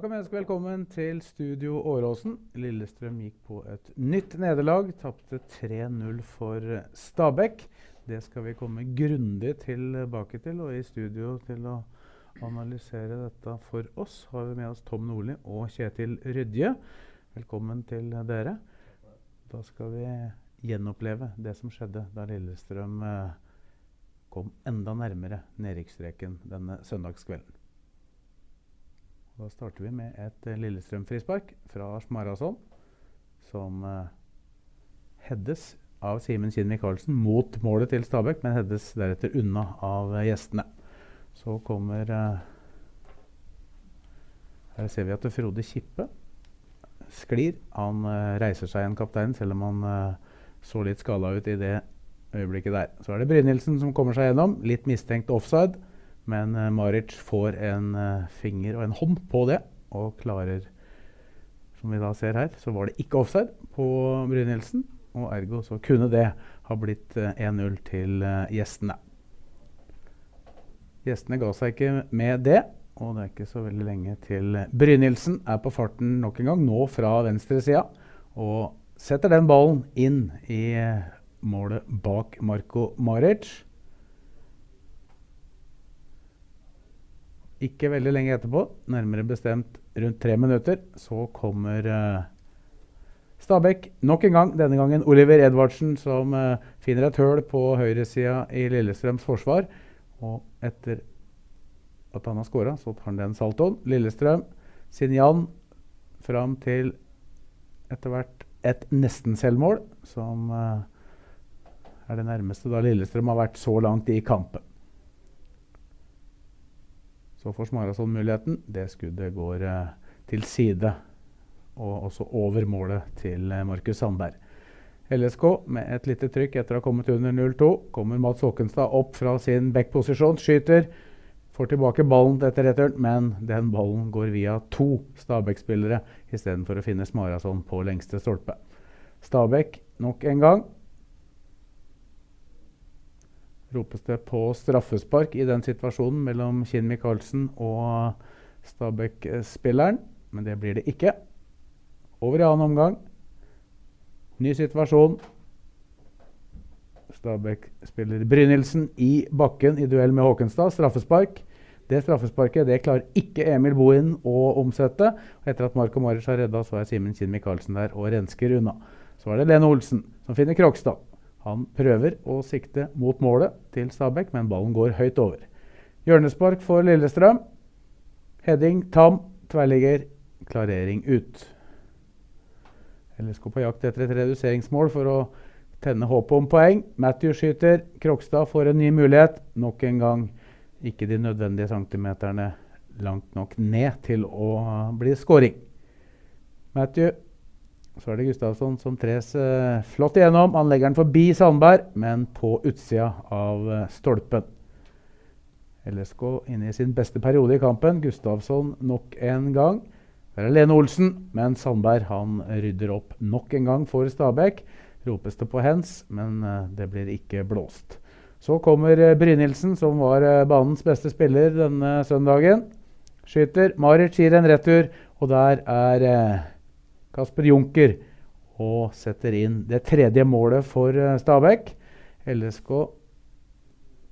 Kan vi ønske velkommen til Studio Åråsen. Lillestrøm gikk på et nytt nederlag. Tapte 3-0 for Stabæk. Det skal vi komme grundig tilbake til. Og i studio til å analysere dette for oss har vi med oss Tom Nordli og Kjetil Rydje. Velkommen til dere. Da skal vi gjenoppleve det som skjedde da Lillestrøm eh, kom enda nærmere nedrykksstreken denne søndagskvelden. Da starter vi med et eh, Lillestrøm-frispark fra Smarason, som uh, heades av Simen Kinn Michaelsen mot målet til Stabæk, men heades deretter unna av eh, gjestene. Så kommer uh, Her ser vi at Frode Kippe sklir. Han eh, reiser seg igjen, kapteinen, selv om han eh, så litt skada ut i det øyeblikket der. Så er det Brynildsen som kommer seg gjennom. Litt mistenkt offside. Men uh, Maric får en eh, finger og en hånd på det, og klarer Som vi da ser her, så var det ikke offside på Brynildsen. Og ergo så kunne det ha blitt eh, 1-0 til eh, gjestene. Gjestene ga seg ikke med det, og det er ikke så veldig lenge til Brynildsen er på farten nok en gang, nå fra venstresida, og setter den ballen inn i eh, målet bak Marko Maric. Ikke veldig lenge etterpå, nærmere bestemt rundt tre minutter, så kommer uh, Stabæk nok en gang. Denne gangen Oliver Edvardsen som uh, finner et høl på høyresida i Lillestrøms forsvar. Og etter at han har skåra, så tar han den saltoen. Lillestrøm, Sinjan fram til etter hvert et nesten-selvmål, som uh, er det nærmeste da Lillestrøm har vært så langt i kampen. Så får Smarason muligheten. Det skuddet går eh, til side, og også over målet til eh, Markus Sandberg. LSK med et lite trykk etter å ha kommet under 0-2. Kommer Mats Håkenstad opp fra sin backposisjon, skyter. Får tilbake ballen etter returen, men den ballen går via to Stabæk-spillere istedenfor å finne Smarason på lengste stolpe. Stabæk nok en gang ropes det på straffespark i den situasjonen mellom Kinn Michaelsen og Stabæk-spilleren, men det blir det ikke. Over i annen omgang. Ny situasjon. Stabæk-spiller Brynildsen i bakken i duell med Håkenstad. Straffespark. Det straffesparket det klarer ikke Emil Bohin å omsette. Etter at Marko Maric har redda, så er Simen Kinn Michaelsen der og rensker unna. Så er det Lene Olsen som finner Krokstad. Han prøver å sikte mot målet til Stabæk, men ballen går høyt over. Hjørnespark for Lillestrøm. Heading tam, tverrligger, klarering ut. LSK på jakt etter et reduseringsmål for å tenne håpet om poeng. Matthew skyter. Krokstad får en ny mulighet. Nok en gang ikke de nødvendige centimeterne langt nok ned til å bli skåring. Matthew så er det Gustavsson som tres eh, flott igjennom. Han legger den forbi Sandberg, men på utsida av eh, stolpen. LSK inne i sin beste periode i kampen. Gustavsson nok en gang. Der er Lene Olsen, men Sandberg han rydder opp nok en gang for Stabæk. Ropes det på hens, men eh, det blir ikke blåst. Så kommer eh, Brynildsen, som var banens beste spiller denne søndagen. Skyter. Maric gir en retur, og der er Kasper Junker og setter inn det tredje målet for eh, Stabæk. LSK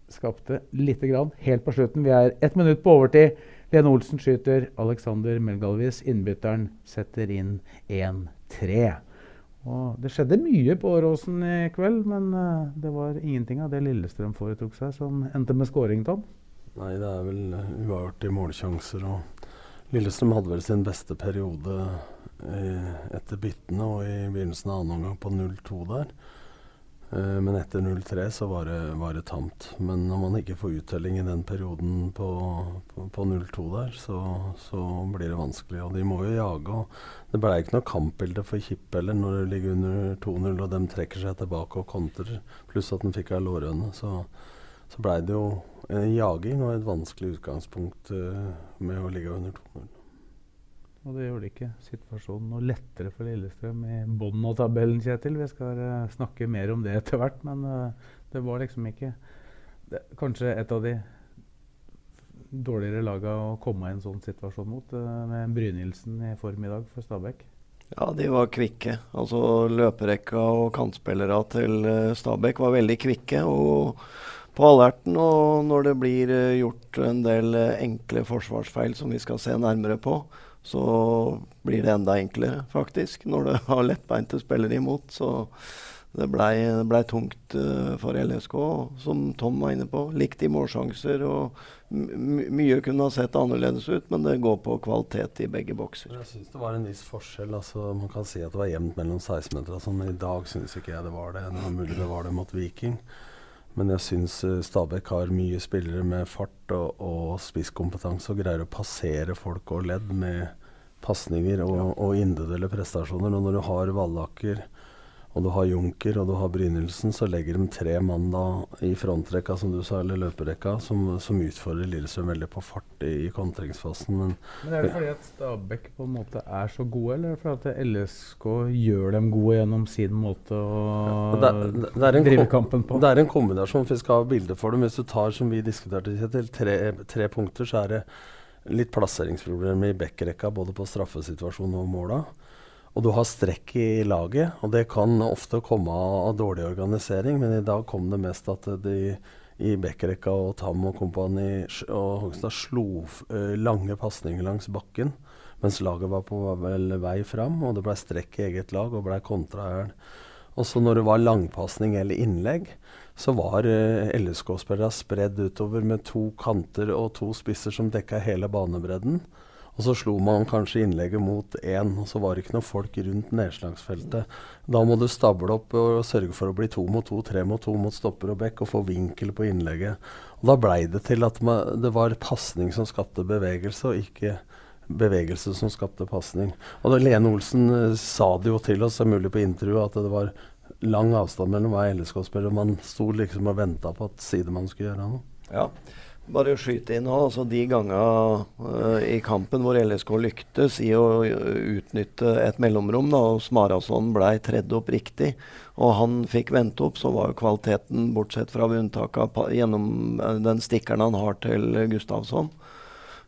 skapte lite grann helt på slutten. Vi er ett minutt på overtid. Lene Olsen skyter. Alexander Melgalvis, innbytteren, setter inn 1-3. Og det skjedde mye på Åråsen i kveld, men eh, det var ingenting av det Lillestrøm foretok seg, som endte med scoring, Tom. Nei, det er vel uavgjort i målsjanser og Lillestrøm hadde vel sin beste periode etter byttene og i begynnelsen av annen omgang på 0-2 der. Eh, men etter 0-3 så var det, var det, tamt. Men når man ikke får uttelling i den perioden på, på, på 0-2 der, så, så, blir det vanskelig. Og de må jo jage. og Det ble ikke noe kampbilde for Kipp heller når det ligger under 2-0 og de trekker seg tilbake og kontrer, pluss at den fikk ei lårhøne. Så, så blei det jo en jaging og et vanskelig utgangspunkt uh, med å ligge under 2-0. Og det gjorde ikke situasjonen noe lettere for Lillestrøm i bunnen av tabellen, Kjetil. Vi skal uh, snakke mer om det etter hvert, men uh, det var liksom ikke det, Kanskje et av de dårligere lagene å komme i en sånn situasjon mot, med Brynildsen i form i dag for Stabæk. Ja, de var kvikke. Altså Løperekka og kantspillere til Stabæk var veldig kvikke. og på alerten. Og når det blir uh, gjort en del uh, enkle forsvarsfeil som vi skal se nærmere på, så blir det enda enklere, faktisk, når du har lettbeinte spillere imot. Så det blei ble tungt uh, for LSK, som Tom var inne på. Likt i målsjanser. og Mye kunne ha sett annerledes ut, men det går på kvalitet i begge bokser. Jeg syns det var en viss forskjell. altså Man kan si at det var jevnt mellom 16-meter, altså, men i dag syns ikke jeg det var det. Det var mulig det var det mot Viking. Men jeg syns eh, Stabæk har mye spillere med fart og, og spisskompetanse og greier å passere folk og ledd med pasninger og, og, individuelle prestasjoner. Og når du har Vallaker og du har Junker og du har Brynildsen, så legger de tre mann da i frontrekka, som du sa, eller løperekka, som, som utfordrer Lillestrøm veldig på fart i, i kontringsfasen. Men, men, Er det fordi at Stabæk på en måte er så gode, eller er det fordi at LSK gjør dem gode gjennom sin måte å ja, det, det drive kampen på? Det er en kombinasjon. Vi skal ha bilde for dem. Hvis du tar, som vi diskuterte, til tre, tre punkter, så er det litt plasseringsproblemer i backrekka, både på straffesituasjonen og måla. Og du har strekk i laget, og det kan ofte komme av dårlig organisering, men i dag kom det mest at de i Bekkerekka og Tam og kompani og Hogstad slo uh, lange pasninger langs bakken mens laget var på vei fram, og det ble strekk i eget lag og ble kontra. Og så når det var langpasning eller innlegg, så var uh, LSK-spillerne spredd utover med to kanter og to spisser som dekka hele banebredden. Og så slo man kanskje innlegget mot én, og så var det ikke noen folk rundt nedslagsfeltet. Da må du stable opp og sørge for å bli to mot to, tre mot to mot stopper og bekk, og få vinkel på innlegget. Og Da blei det til at man, det var pasning som skapte bevegelse, og ikke bevegelse som skapte pasning. Og da Lene Olsen uh, sa det jo til oss, det er mulig på intervjuet, at det var lang avstand mellom hver LSK-spiller. Man sto liksom og venta på at sidemannen skulle gjøre noe. Ja, bare skyte inn nå, altså De gangene uh, i kampen hvor LSK lyktes i å utnytte et mellomrom, da, og Smarason ble tredd opp riktig, og han fikk vente opp, så var jo kvaliteten, bortsett fra unntaket gjennom uh, den stikkeren han har til Gustavsson,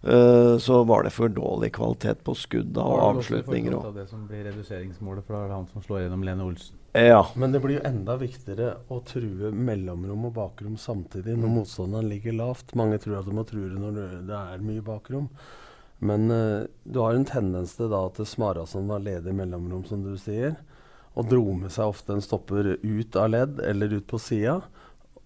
uh, så var det for dårlig kvalitet på skudd og avslutninger. Det det som blir reduseringsmålet, for da er det han som slår gjennom Lene Olsen. Ja. Men det blir jo enda viktigere å true mellomrom og bakrom samtidig når mm. motstanderen ligger lavt. Mange tror at du må true når det er mye bakrom. Men uh, du har en tendens til da at Smarason var ledig mellomrom, som du sier. Og dro med seg ofte en stopper ut av ledd eller ut på sida.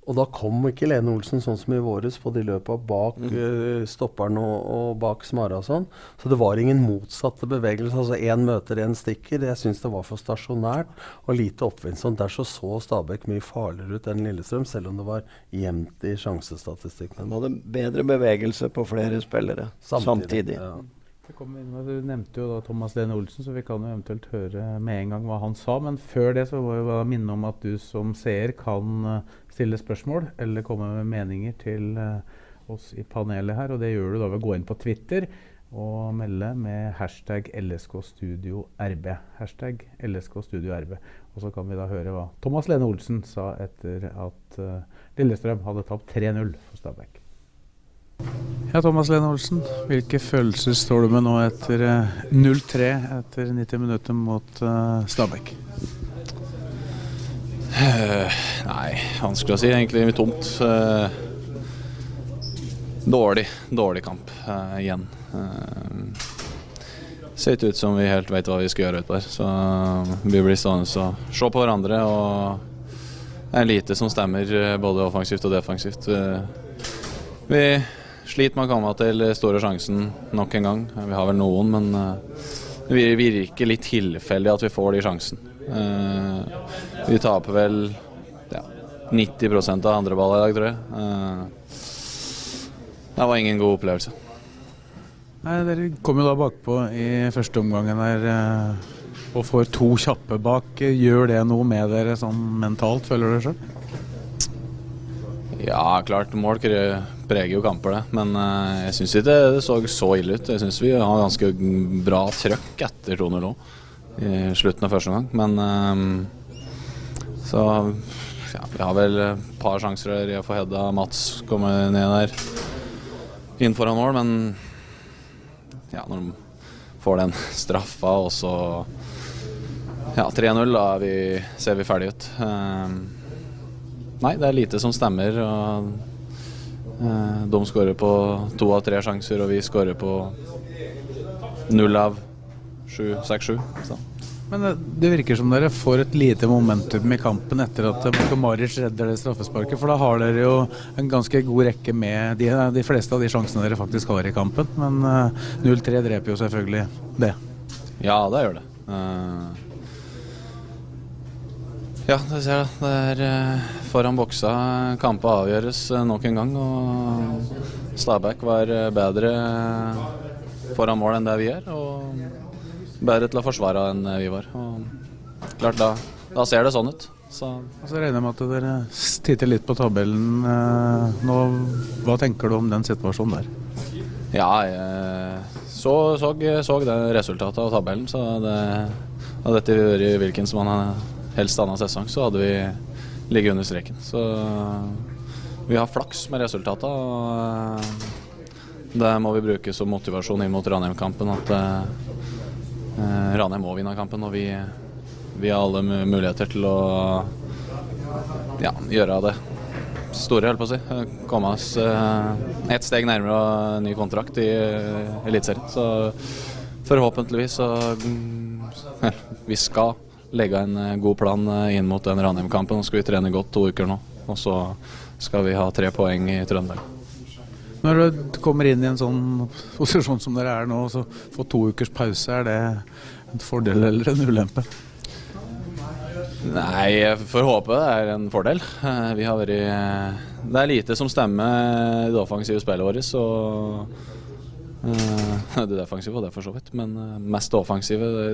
Og da kom ikke Lene Olsen sånn som i våres på de løpa bak mm. uh, stopperen og, og, bak Smara og sånn. Så det var ingen motsatte bevegelser. Altså én møter, én stikker. Jeg syns det var for stasjonært og lite oppvinnsomt. Der så så Stabæk mye farligere ut enn Lillestrøm, selv om det var jevnt i sjansestatistikken. Han hadde bedre bevegelse på flere spillere samtidig. samtidig. Ja. Du nevnte jo da Thomas Lene Olsen, så vi kan jo eventuelt høre med en gang hva han sa. Men før det så må jeg bare minne om at du som seer kan eh, stille spørsmål eller komme med meninger til eh, oss i panelet her. Og det gjør du da ved å gå inn på Twitter og melde med hashtag LSKstudioRB. Hashtag LSKstudioRB. Og så kan vi da høre hva Thomas Lene Olsen sa etter at uh, Lillestrøm hadde tapt 3-0 for Stabæk. Ja, Thomas Lene Olsen, hvilke følelser står du med nå etter 0-3 eh, etter 90 minutter mot Stabæk? Uh, nei, vanskelig å si. Egentlig tomt. Uh, dårlig, dårlig kamp igjen. ser ikke ut som vi helt vet hva vi skal gjøre utpå her. Så vi blir stående og se på hverandre. Og det er lite som stemmer, både offensivt og defensivt. vi sliter med å komme til store sjansen nok en gang. Vi har vel noen, men uh, det virker litt tilfeldig at vi får de sjansene. Uh, vi taper vel ja, 90% av andre ball i dag, tror jeg. Uh, det var ingen god opplevelse. Nei, Dere kom jo da bakpå i første omgangen her og får to kjappe bak. Gjør det noe med dere sånn mentalt, føler dere sjøl? Ja, klart mål preger jo kamper, det. Men jeg syns ikke det så så ille ut. Jeg syns vi har ganske bra trøkk etter 2-0 òg, i slutten av første omgang. Men uh, så ja, vi har vel et par sjanser der. å får Hedda Mats komme ned der inn foran mål, men ja, når de får den straffa, og så ja, 3-0, da vi, ser vi ferdig ut. Uh, Nei, det er lite som stemmer. Og, eh, de skårer på to av tre sjanser, og vi skårer på null av sju, seks, sju. Men det, det, virker som dere får et lite momentum i kampen etter at Maric redder det straffesparket. For da har dere jo en ganske god rekke med de, de fleste av de sjansene dere faktisk har i kampen. Men uh, eh, 0-3 dreper jo selvfølgelig det. Ja, det gjør det. Ja, det ser jeg. Det er eh, foran boksa kampen avgjøres eh, nok en gang. Og Stabæk var eh, bedre foran mål enn det vi er. Og bedre til å forsvare enn vi var. Og klart, da, da ser det sånn ut. Så. Altså, jeg regner med at dere titter litt på tabellen nå. Hva tenker du om den situasjonen der? Ja, jeg så, så, så det resultatet av tabellen, så det hadde dette vært hvilken som helst annen sesong, så hadde vi ligget under streken. Så vi har flaks med resultatene. og eh, Det må vi bruke som motivasjon inn mot Ranheim-kampen. At eh, Ranheim må vinne kampen, og vi, vi har alle muligheter til å ja, gjøre det store, holdt på å si. Komme oss eh, ett steg nærmere ny kontrakt i Eliteserien. Så forhåpentligvis så Vi skal legge en eh, god plan eh, inn mot den Ranheim-kampen. Nå skal vi trene godt to uker nå, og så skal vi ha tre poeng i Trøndelag. Når du kommer inn i en sånn posisjon som dere er nå, så får to ukers pause, er det en fordel eller en ulempe? Nei, jeg får håpe det er en fordel. Eh, vi har vært Det er lite som stemmer i det offensive spillet vårt. Så det defensive og det, for så vidt. Men mest offensive. Det,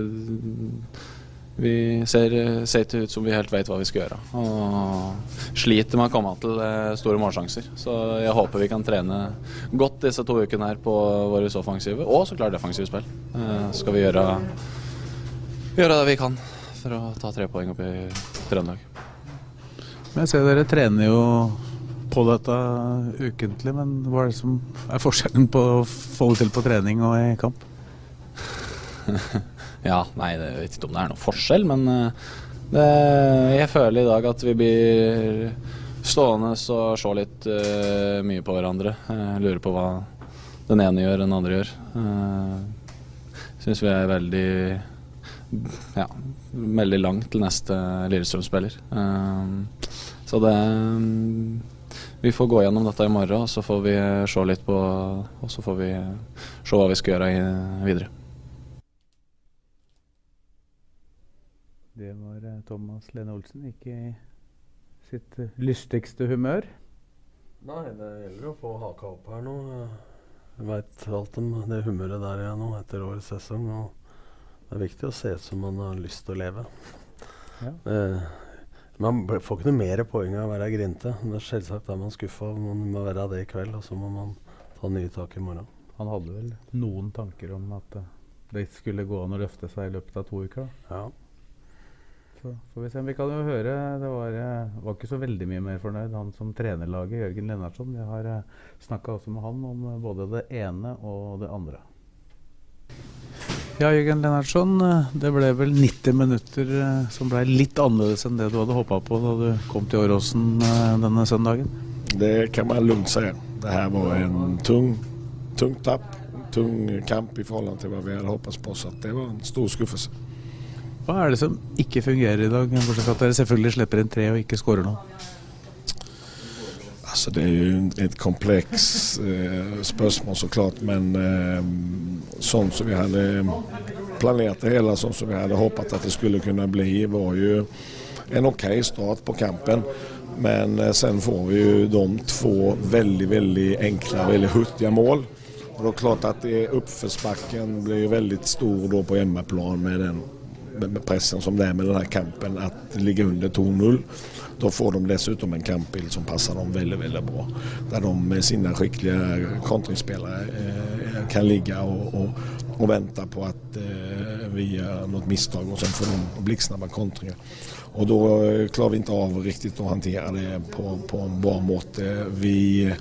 vi ser, ser ikke ut som vi helt vet hva vi skal gjøre. Og sliter med å komme til eh, store målsjanser. Så jeg håper vi kan trene godt disse to ukene her på våre offensive og så klart defensive spill. Eh, så skal vi gjøre, gjøre det vi kan for å ta tre poeng opp i Trøndelag. Jeg ser dere trener jo på dette ukentlig, men hva er det som er forskjellen på å få det til på trening og i kamp? Ja, nei, jeg vet ikke om det er noen forskjell, men eh, det, jeg føler i dag at vi blir stående og se litt uh, mye på hverandre. Uh, lurer på hva den ene gjør, den andre gjør. Uh, Syns vi er veldig ja, veldig langt til neste Lillestrøm-spiller. Uh, så det um, Vi får gå gjennom dette i morgen, og så får vi se litt på Og så får vi se hva vi skal gjøre videre. Det var eh, Thomas Lene Olsen, ikke i sitt eh, lystigste humør. Nei, det gjelder å få haka opp her nå. Jeg veit alt om det humøret der jeg er nå etter årets sesong. Og det er viktig å se ut som man har lyst til å leve. Ja. Eh, man får ikke noe mer poeng av å være grinte. Men selvsagt er man skuffa. Man må være det i kveld, og så må man ta nye tak i morgen. Han hadde vel noen tanker om at det skulle gå an å løfte seg i løpet av to uker? Ja. Så får vi se. Vi kan jo høre Det var, eh, var ikke så veldig mye mer fornøyd, han som trener laget, Jørgen Lennartson. Vi har eh, snakka også med han om eh, både det ene og det andre. Ja, Jørgen Lennartson. Det ble vel 90 minutter som ble litt annerledes enn det du hadde håpa på da du kom til Åråsen denne søndagen? Det kan man lugnt si. Det her var en tung, tung tapp. Tung kamp i forhold til hva vi hadde håpet på. Så det var en stor skuffelse. Hva er det som ikke fungerer i dag, bortsett fra at dere selvfølgelig slipper inn tre og ikke skårer noe? Altså, det er jo et kompleks eh, spørsmål, så klart. Men eh, sånn som vi hadde planert det hele, sånn som vi hadde håpet at det skulle kunne bli, var jo en ok start på kampen. Men eh, sen får vi jo de to veldig veldig enkle, veldig hurtige mål. Og det er klart at oppførsbakken blir veldig stor på hjemmeplan med den med pressen som det er med denne kampen, at ligga under 2-0. Da får de dessutom en kampbild som passar dem veldig veldig bra. Där de med sina skickliga kontringsspelare eh, kan ligga og, och, och vänta på at eh, vi gjør noe misstag og så får de blixtsnabba kontringer. Og da klarar vi ikke av riktig å hantera det på, på en bra måte. Vi Eh,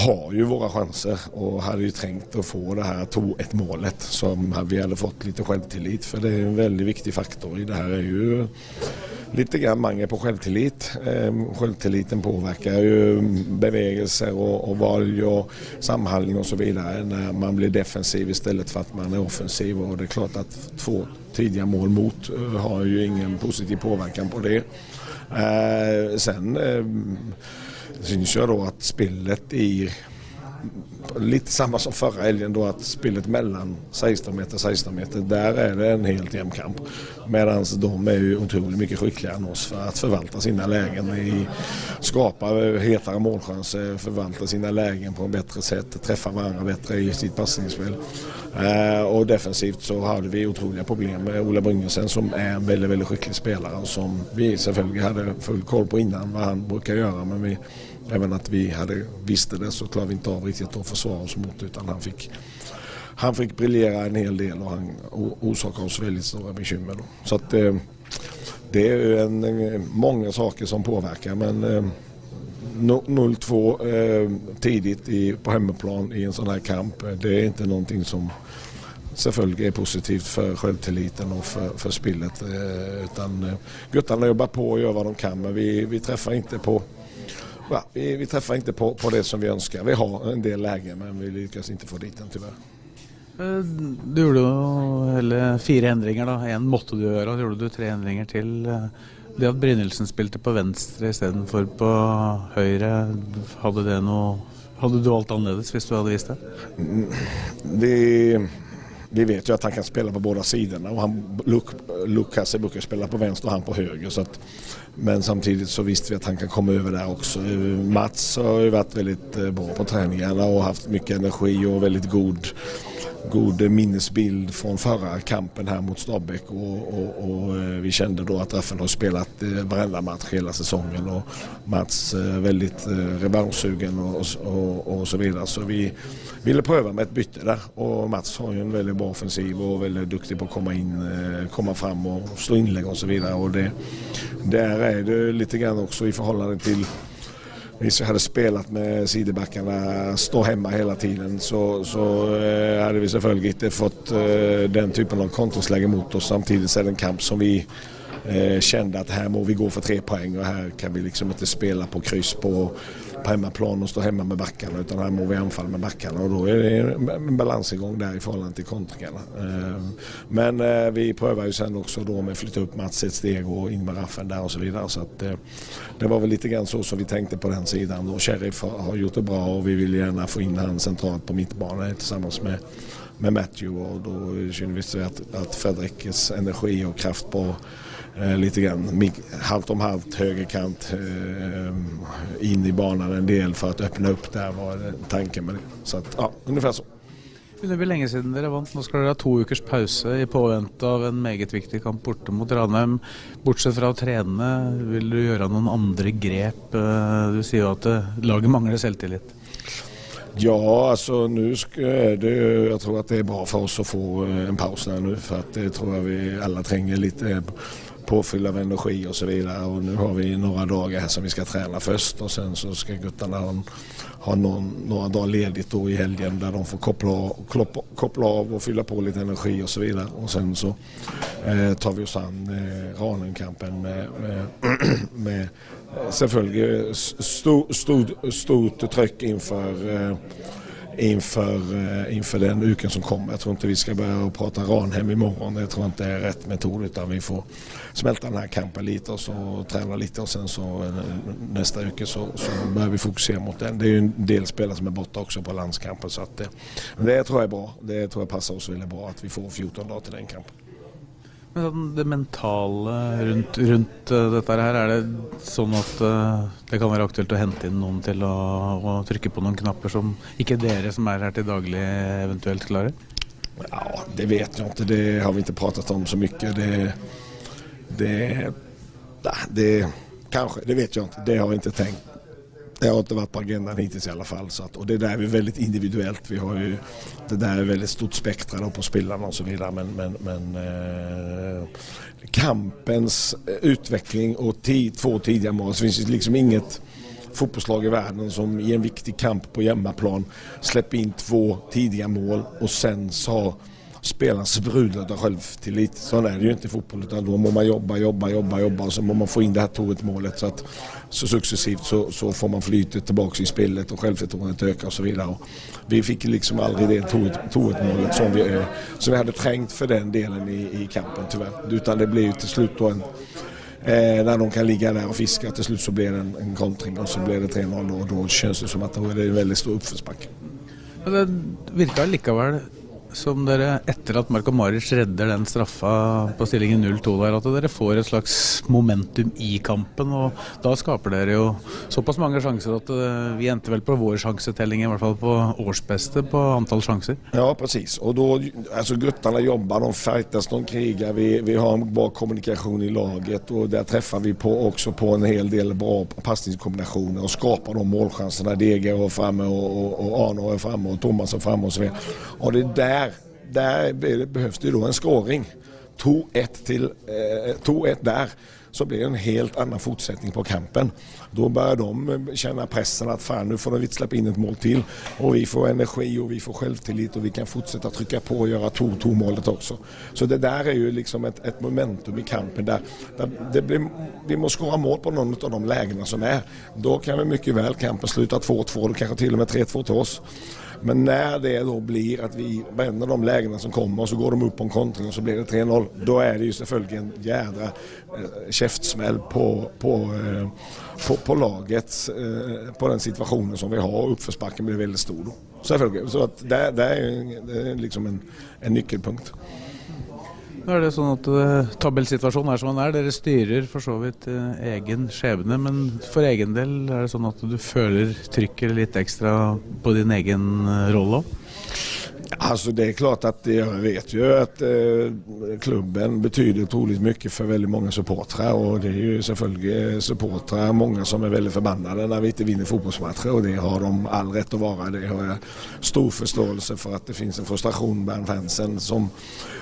har jo våre sjanser og hadde jo trengt å få det her 2-1-målet som vi hadde fått litt selvtillit. For det er en veldig viktig faktor i det her. er jo litt grann mangel på selvtillit. Eh, selvtilliten påvirker jo bevegelser og, og valg og samhandling osv. når man blir defensiv i stedet for at man er offensiv. og det er klart at to tidlige mål mot uh, har jo ingen positiv påvirkning på det. Eh, sen eh, syns jeg da at spillet i Litt samme som forrige helgen, da at spillet mellom 16 meter og 16 meter, der er det en helt jevn kamp. Mens de er jo utrolig mye skikkeligere enn oss for å forvalte sine lägen. Skape hetere målsjanser, forvalte sine lägen på en bedre sett, treffe hverandre bedre i sitt pasningsspill. Eh, og defensivt så hadde vi utrolige problemer med Ola Bryngesen, som er en veldig veldig skikkelig spiller, som vi selvfølgelig hadde full koll på innan hva han bruker gjøre. men vi Även att vi hade, visste det så klarade vi inte av riktigt att försvara oss mot utan han fick, han fick briljera en hel del och han orsakade oss väldigt stora bekymmer. Då. Så att, eh, det är en, många saker som påverkar men eh, 0-2 eh, tidigt i, på hemmaplan i en sån här kamp det är inte någonting som selvfølgelig er positivt for selvtilliten og for, for spillet. Eh, utan, eh, jobber på og gjør hva de kan men vi, vi treffer ikke på ja, vi, vi träffar inte på, på, det som vi ønsker. Vi har en del lägen men vi lyckas ikke få dit den tyvärr. Eh, du gjorde jo hele fire endringer. da. Én måtte du gjøre, og så gjorde du tre endringer til. Eh, det at Brynildsen spilte på venstre istedenfor på høyre, hadde det noe Hadde du valgt annerledes hvis du hadde visst det? Mm, vi, vet jo at han kan spille på begge sidene. Lukas han, Luke, Luke bruker spille på venstre og han på høyre. så at men samtidig så visste vi at han kan komme over der også. Mats har jo vært veldig eh, bra på treningene og hatt mye energi og veldig god god minnesbild fra förra kampen här mot Stabæk och, och, och, eh, vi kände då att Raffen har spelat eh, varenda match hela säsongen och Mats eh, väldigt revanschsugen och, och, och, så vidare. Så vi ville pröva med ett bytte där och Mats har ju en väldigt bra offensiv och väldigt duktig på att komma in, komma fram och slå inlägg och så vidare. Det, där är det lite grann också i till hvis vi hadde spilt med sidebackene, stå hjemme hele tiden, så, så eh, hadde vi selvfølgelig ikke fått eh, den typen av kontringsläge mot oss. Samtidig er det en kamp som vi eh, kände at her må vi gå for tre poeng og her kan vi liksom ikke spille på kryss på på hemmaplan och stå hemma med backarna utan här må vi anfalle med backarna och då är det en balansgång där i förhållande till kontringarna. Eh, men eh, vi prövar ju sen också då med att flytta upp Mats ett steg och in med Raffen där och så vidare. Så att, eh, det var väl lite grann så som vi tänkte på den sidan. Och Sheriff har gjort det bra och vi vill gärna få in han centralt på mittbanan tillsammans med med Matthew och då känner vi att, att Fredrikkes energi och kraft på eh, lite grann halvt om halvt högerkant eh, in i banan en del for å öppna upp där var tanken med det. Så att, ja, ungefär så. Det blir lenge siden dere vant. Nå skal dere ha to ukers pause i påvente av en meget viktig kamp borte mot Ranheim. Bortsett fra å trene, vil du gjøre noen andre grep? Eh, du sier jo at eh, laget mangler selvtillit. Ja, altså nå er det Jeg tror at det er bra for oss å få eh, en pause nå. For at det tror jeg vi alle trenger litt påfyll av energi och så vidare. Och nu har vi några dagar här som vi ska träna först och sen så ska guttarna ha, ha någon, några dagar ledigt i helgen där de får koppla, av och fylla på lite energi och så vidare. Och sen så eh, tar vi oss an eh, Ranenkampen med, med, med eh, selvfølgelig stort, stort, stort trøkk innenfor eh, inför, eh, inför den uken som kommer. Jag tror inte vi ska börja prata Ranhem imorgon. Jag tror inte det är rätt metod utan vi får smälta den här kampen lite och så träna lite och sen så eh, nästa uke så, så börjar vi fokusera mot den. Det är ju en del spelare som är borta också på landskampen så att det, det tror jag är bra. Det tror jag passar oss väldigt bra att vi får 14 dagar till den kampen. Det mentale rundt, rundt uh, dette her, er det sånn at uh, det kan være aktuelt å hente inn noen til å, å, trykke på noen knapper som ikke dere som er her til daglig eventuelt klarer? Ja, det vet jeg ikke. Det har vi ikke pratet om så mye. Det, det, det, kanskje, det vet jeg ikke. Det har vi ikke tenkt det har inte varit på agendan hittills i alla fall. Så att, och det där är väldigt individuellt. Vi har ju, det där är väldigt stort spektra på spelarna och så vidare. Men, men, men eh, kampens utveckling och tid, två tidiga mål. Så finns det liksom inget fotbollslag i världen som i en viktig kamp på hemmaplan släpper in två tidiga mål och sen så spelaren sprudlar av självtillit. Så är det ju inte i fotboll utan då må man jobba, jobba, jobba, jobba och så må man få in det här 2 målet så att så successivt så, så får man flytet tillbaka i spelet och självförtroendet ökar och så vidare. Och vi fick liksom aldrig det 2 målet som vi, som vi hade trängt för den delen i, i kampen tyvärr. Utan det blev ju till slut då en Eh, när de kan ligga där och fiska. Till slut så blir det en, en kontring och så blir det 3-0 och då känns det som att det är en väldigt stor uppförsbacke. Det virker likevel som dere, etter at Marko Maric redder den straffa på stillingen 0-2 der, at dere får et slags momentum i kampen. og Da skaper dere jo såpass mange sjanser at uh, vi endte vel på vår sjansetelling, i hvert fall på årsbeste på antall sjanser. Ja, precis. Og da, altså Guttene jobber, de fightes, de kriger. Vi, vi har en bra kommunikasjon i laget. og Der treffer vi på, også på en hel del bra pasningskombinasjoner og skaper de målsjansene. Deger er framme, og, og, og Arno er framme, og Thomas er framme osv. Og det er der der behøves det jo en skåring. 2-1 til eh, 2-1 der. Så blir det en helt annen fortsetning på kampen. Da bør de kjenne pressen at faen, nå får de slippe inn et mål til. Og vi får energi og vi får selvtillit og vi kan fortsette å trykke på og gjøre 2-2-målet også. Så det der er jo liksom et, et momentum i kampen der, der blir, vi må skåre mål på noen av de legene som er. Da kan vi mye vel kampen slutte 2-2, kanskje til og med 3-2 til oss. Men när det då blir att vi bränner de lägena som kommer och så går de upp på en kontring och så blir det 3-0. Då är det ju selvfølgelig en jädra kjeftsmell käftsmäll på, på, eh, på, på laget, eh, på den situationen som vi har. Uppförsbacken blir väldigt stor då. Så det, det er liksom en, en nyckelpunkt. Nå er det sånn at uh, tabellsituasjonen er som den er. Dere styrer for så vidt uh, egen skjebne, men for egen del er det sånn at du føler trykket litt ekstra på din egen uh, rolle òg? Alltså det är klart att jag vet ju att eh, klubben betyder otroligt mycket för väldigt många supportrar och det är ju selvfølgelig supportrar, många som är väldigt förbannade när vi inte vinner fotbollsmatcher och det har de all rätt att vara. Det har jag stor förståelse för att det finns en frustration bland fansen som,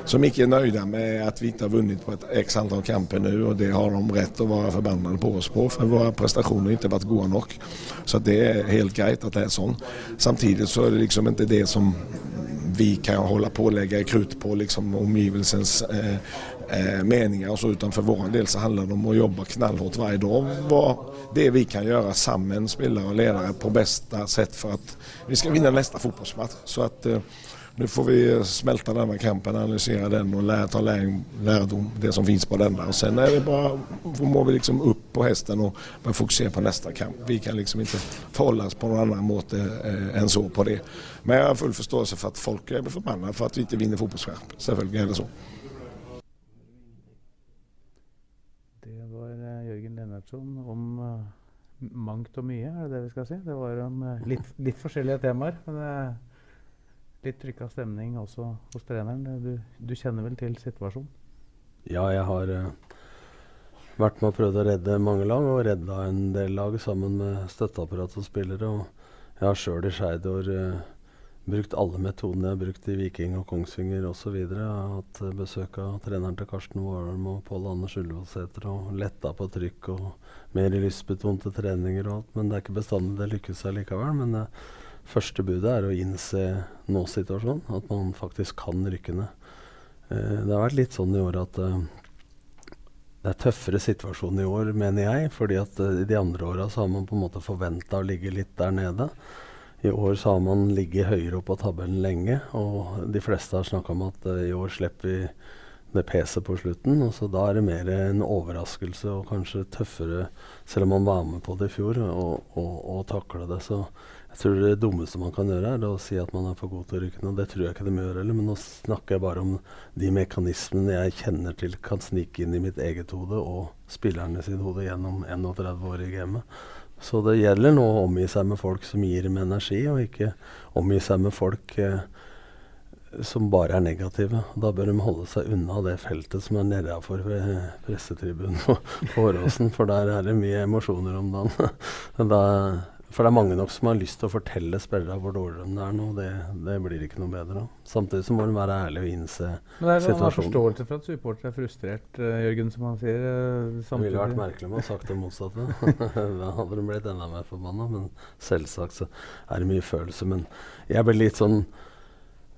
som inte är nöjda med att vi inte har vunnit på ett x antal kamper nu och det har de rätt att vara förbannade på oss på för våra prestationer inte varit goda nog. Så det är helt greit att det är sånt. Samtidigt så är det liksom inte det som vi kan hålla på och lägga krut på liksom omgivelsens eh, eh, meninger och så utan vår del så handlar det om att jobba knallhårt varje dag. Vad det vi kan göra sammen, spelare och ledare på bästa sätt för att vi ska vinna nästa fotbollsmatch. Nu får vi smälta denna kampen, analysera den och lära, ta lärdom, det som finns på denna. Och sen är det bara, må vi liksom upp på hästen och börja fokusera på nästa kamp. Vi kan liksom inte förhålla oss på någon annan måte eh, än så på det. Men jag har full förståelse för att folk blir förbannade för att vi inte vinner fotbollsmatcher. Selvfølgelig är det så. Det var eh, Jørgen Lennartson om uh, mangt og mye, er det det vi skal si? Det var om litt, litt forskjellige temaer. men uh, litt trykka stemning også hos treneren. Du, du, kjenner vel til situasjonen? Ja, jeg har uh, vært med og prøvd å redde mange lag, og redda en del lag sammen med støtteapparat og spillere. Og jeg har sjøl i Skeidor uh, brukt alle metodene jeg har brukt i Viking og Kongsvinger osv. Jeg har hatt uh, besøk av treneren til Karsten Warholm og Pål Anders Ullevålsæter og letta på trykk og mer lystbetonte treninger og alt. Men det er ikke bestandig det lykkes seg likevel. men uh, Første budet er å innse nå-situasjonen, at man faktisk kan rykke ned. Eh, det har vært litt sånn i år at eh, det er tøffere situasjon i år, mener jeg. fordi at eh, de andre åra har man på en måte forventa å ligge litt der nede. I år så har man ligget høyere opp på tabellen lenge, og de fleste har snakka om at uh, i år slipper vi det peset på slutten. og så Da er det mer en overraskelse og kanskje tøffere, selv om man var med på det i fjor, å takle det. Så jeg tror det dummeste man kan gjøre, er å si at man er for god til å rykke ned. Det tror jeg ikke de gjør heller, men nå snakker jeg bare om de mekanismene jeg kjenner til kan snike inn i mitt eget hode og spillerne sitt hode gjennom 31 år i gamet. Så det gjelder nå å omgi seg med folk som gir dem energi, og ikke omgi seg med folk eh, som bare er negative. Da bør de holde seg unna det feltet som er nedafor ved pressetribunen på Åråsen, for der er det mye emosjoner om dagen. da, for det er mange nok som har lyst til å fortelle spillere hvor dårligere de er nå. Det, det blir ikke noe bedre. Samtidig så må de være ærlige og innse situasjonen. Men det er sånn, har forståelse for at supportere er frustrert, uh, Jørgen, som han sier. Uh, det ville vært merkelig om han sagt det motsatte. da hadde de blitt enda mer forbanna. Men selvsagt så er det mye følelse. Men jeg blir litt sånn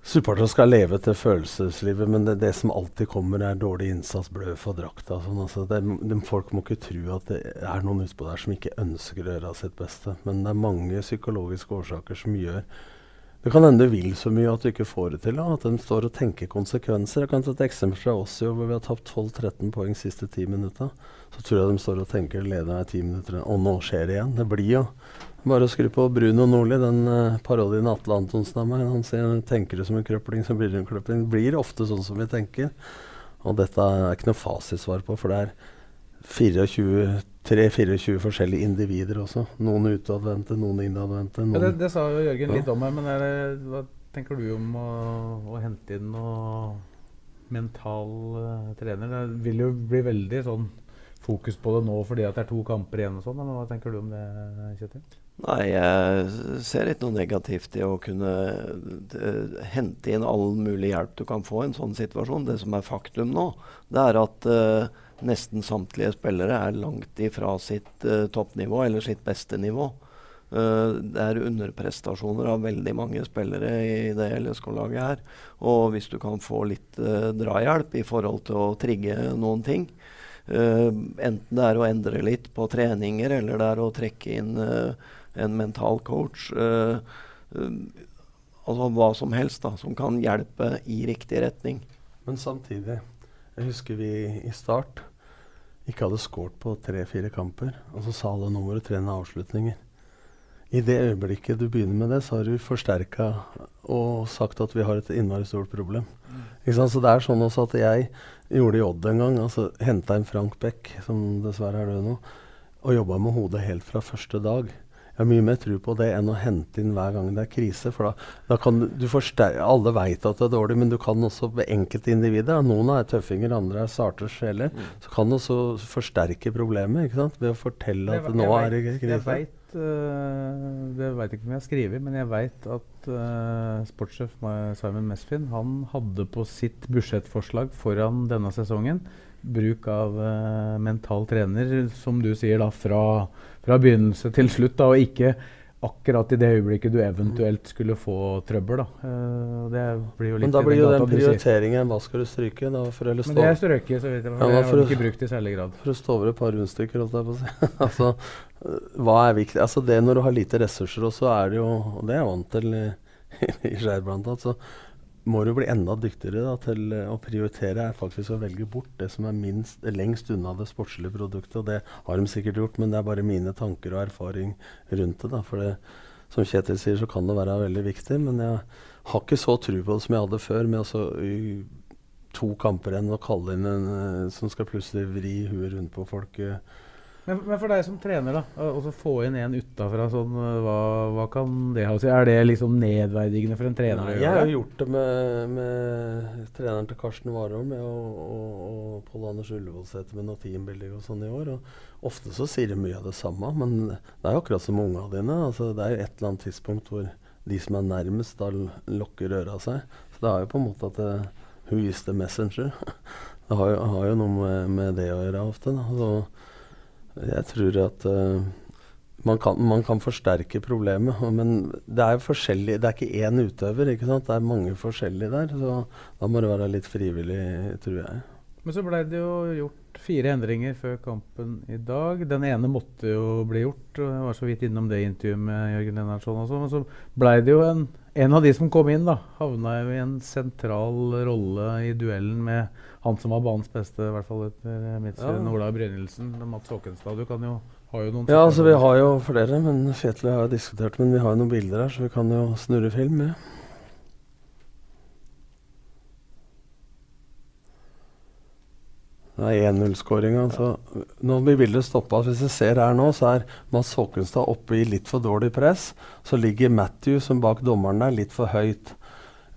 Supportere skal leve til følelseslivet, men det, det, som alltid kommer, er dårlig innsats, blød for drakta. Sånn. Altså, det, de, folk må ikke tro at det er noen utpå der som ikke ønsker å gjøre sitt beste. Men det er mange psykologiske årsaker som gjør Det kan hende du vil så mye at du ikke får det til. Da. At de står og tenker konsekvenser. Jeg kan ta et eksempel fra oss i hvor vi har tapt 12-13 poeng siste ti minutter. Så tror jeg de står og tenker lederen er ti minutter, og nå skjer det igjen. Det blir jo bare å skru på Bruno Nordli, den uh, parodien Atle Antonsen har med. Han sier 'tenker du som en krøpling, så blir du en krøpling'. Blir ofte sånn som vi tenker. Og dette er ikke noe fasitsvar på, for det er 3-24 forskjellige individer også. Noen utadvendte, noen innadvendte. Ja, det, det, sa jo Jørgen litt om her, men det, hva tenker du om å, å hente inn noe mental uh, trener? Det vil jo bli veldig sånn fokus på det nå fordi at det er to kamper igjen og sånn, men hva tenker du om det, Kjetil? Nei, jeg ser ikke noe negativt i å kunne uh, hente inn all mulig hjelp du kan få i en sånn situasjon. Det som er faktum nå, det er at uh, nesten samtlige spillere er langt ifra sitt uh, toppnivå eller sitt beste nivå. det er underprestasjoner av veldig mange spillere i det LSK-laget her. Og hvis du kan få litt drahjelp i forhold til å trigge noen ting, enten det er å endre litt på treninger, eller det er å trekke inn en mental coach. Uh, altså hva som helst da, som kan hjelpe i riktig retning. Men samtidig, jeg husker vi i start ikke hadde skåret på tre-fire kamper. Og så sa alle nå må trene avslutninger. I det øyeblikket du begynner med det, så har du forsterka og sagt at vi har et innmari stort problem. Mm. Så det er sånn også at jeg gjorde i Odd en gang. altså Henta en Frank Beck, som dessverre er død nå, og jobba med hodet helt fra første dag. Jeg har mye mer tro på det enn å hente inn hver gang det er krise. For da, da kan du, du Alle veit at det er dårlig, men du kan også ved enkeltindivider Noen er tøffinger, andre er sarte sjeler. Mm. Så kan du også forsterke problemet ikke sant? ved å fortelle at det, nå er det krise. Jeg vet, det veit jeg ikke om jeg har skrevet, men jeg veit at uh, sportssjef Simon Mesfin han hadde på sitt budsjettforslag foran denne sesongen bruk av uh, mental trener, som du sier, da, fra, fra begynnelse til slutt. Da, og ikke akkurat i det øyeblikket du eventuelt skulle få trøbbel. Da. Uh, det blir jo litt Men da blir jo den prioriteringen Hva skal du stryke? Da, for Men det er strøket, så vidt jeg vet. Ja, har ikke brukt i særlig grad. For å stå over et par rundstykker, holdt jeg på å si. altså, hva er viktig? Altså, det når du har lite ressurser, og så er det jo Og det er jeg vant til i, i Skeid blant annet. Så må du bli enda dyktigere da, til eh, å prioritere er faktisk å velge bort det som er minst, lengst unna det sportslige produktet. og Det har de sikkert gjort, men det er bare mine tanker og erfaring rundt det. Da, for det, som Kjetil sier, så kan det være veldig viktig. Men jeg har ikke så tro på det som jeg hadde før, med altså, to kamper igjen og kalle inn en eh, som skal plutselig vri huet rundt på folk. Uh, men, men, for deg som trener, da, å få inn en utafra, sånn, hva, hva, kan det ha å si? Er det liksom nedverdigende for en trener? Nei, jeg har gjort det med, med treneren til Karsten Warholm og, og, og Pål Anders Ullevålseter med noe teambuilding og sånn i år. Og ofte så sier de mye av det samme, men det er jo akkurat som unga dine. Altså, det er jo et eller annet tidspunkt hvor de som er nærmest, da lukker øra seg. Så det er jo på en måte at det, Who is the messenger? Det har jo, har jo noe med, med, det å gjøre ofte. Da. Så, jeg tror at uh, man, kan, man, kan, forsterke problemet, men det er forskjellig. Det er ikke én utøver, ikke sant? det er mange forskjellige der. Så da må det være litt frivillig, tror jeg. Men så blei det jo gjort fire endringer før kampen i dag. Den ene måtte jo bli gjort. og Jeg var så vidt innom det intervjuet med Jørgen Lennartson også. Men så blei det jo en En av de som kom inn, da, havna jo i en sentral rolle i duellen med han som var banens beste, i hvert fall etter mitt Ja. syn, Ola Brynildsen. Mats Håkenstad. Du kan jo ha jo noen Ja, altså vi har jo flere, men jeg har jo diskutert, men vi har jo noen bilder her, så vi kan jo snurre film med. Det er 1-0-skåringa. Altså. nå blir bildet stoppa. Hvis vi ser her nå, så er Mads Håkenstad oppe i litt for dårlig press. Så ligger Matthew, som bak dommeren der, litt for høyt.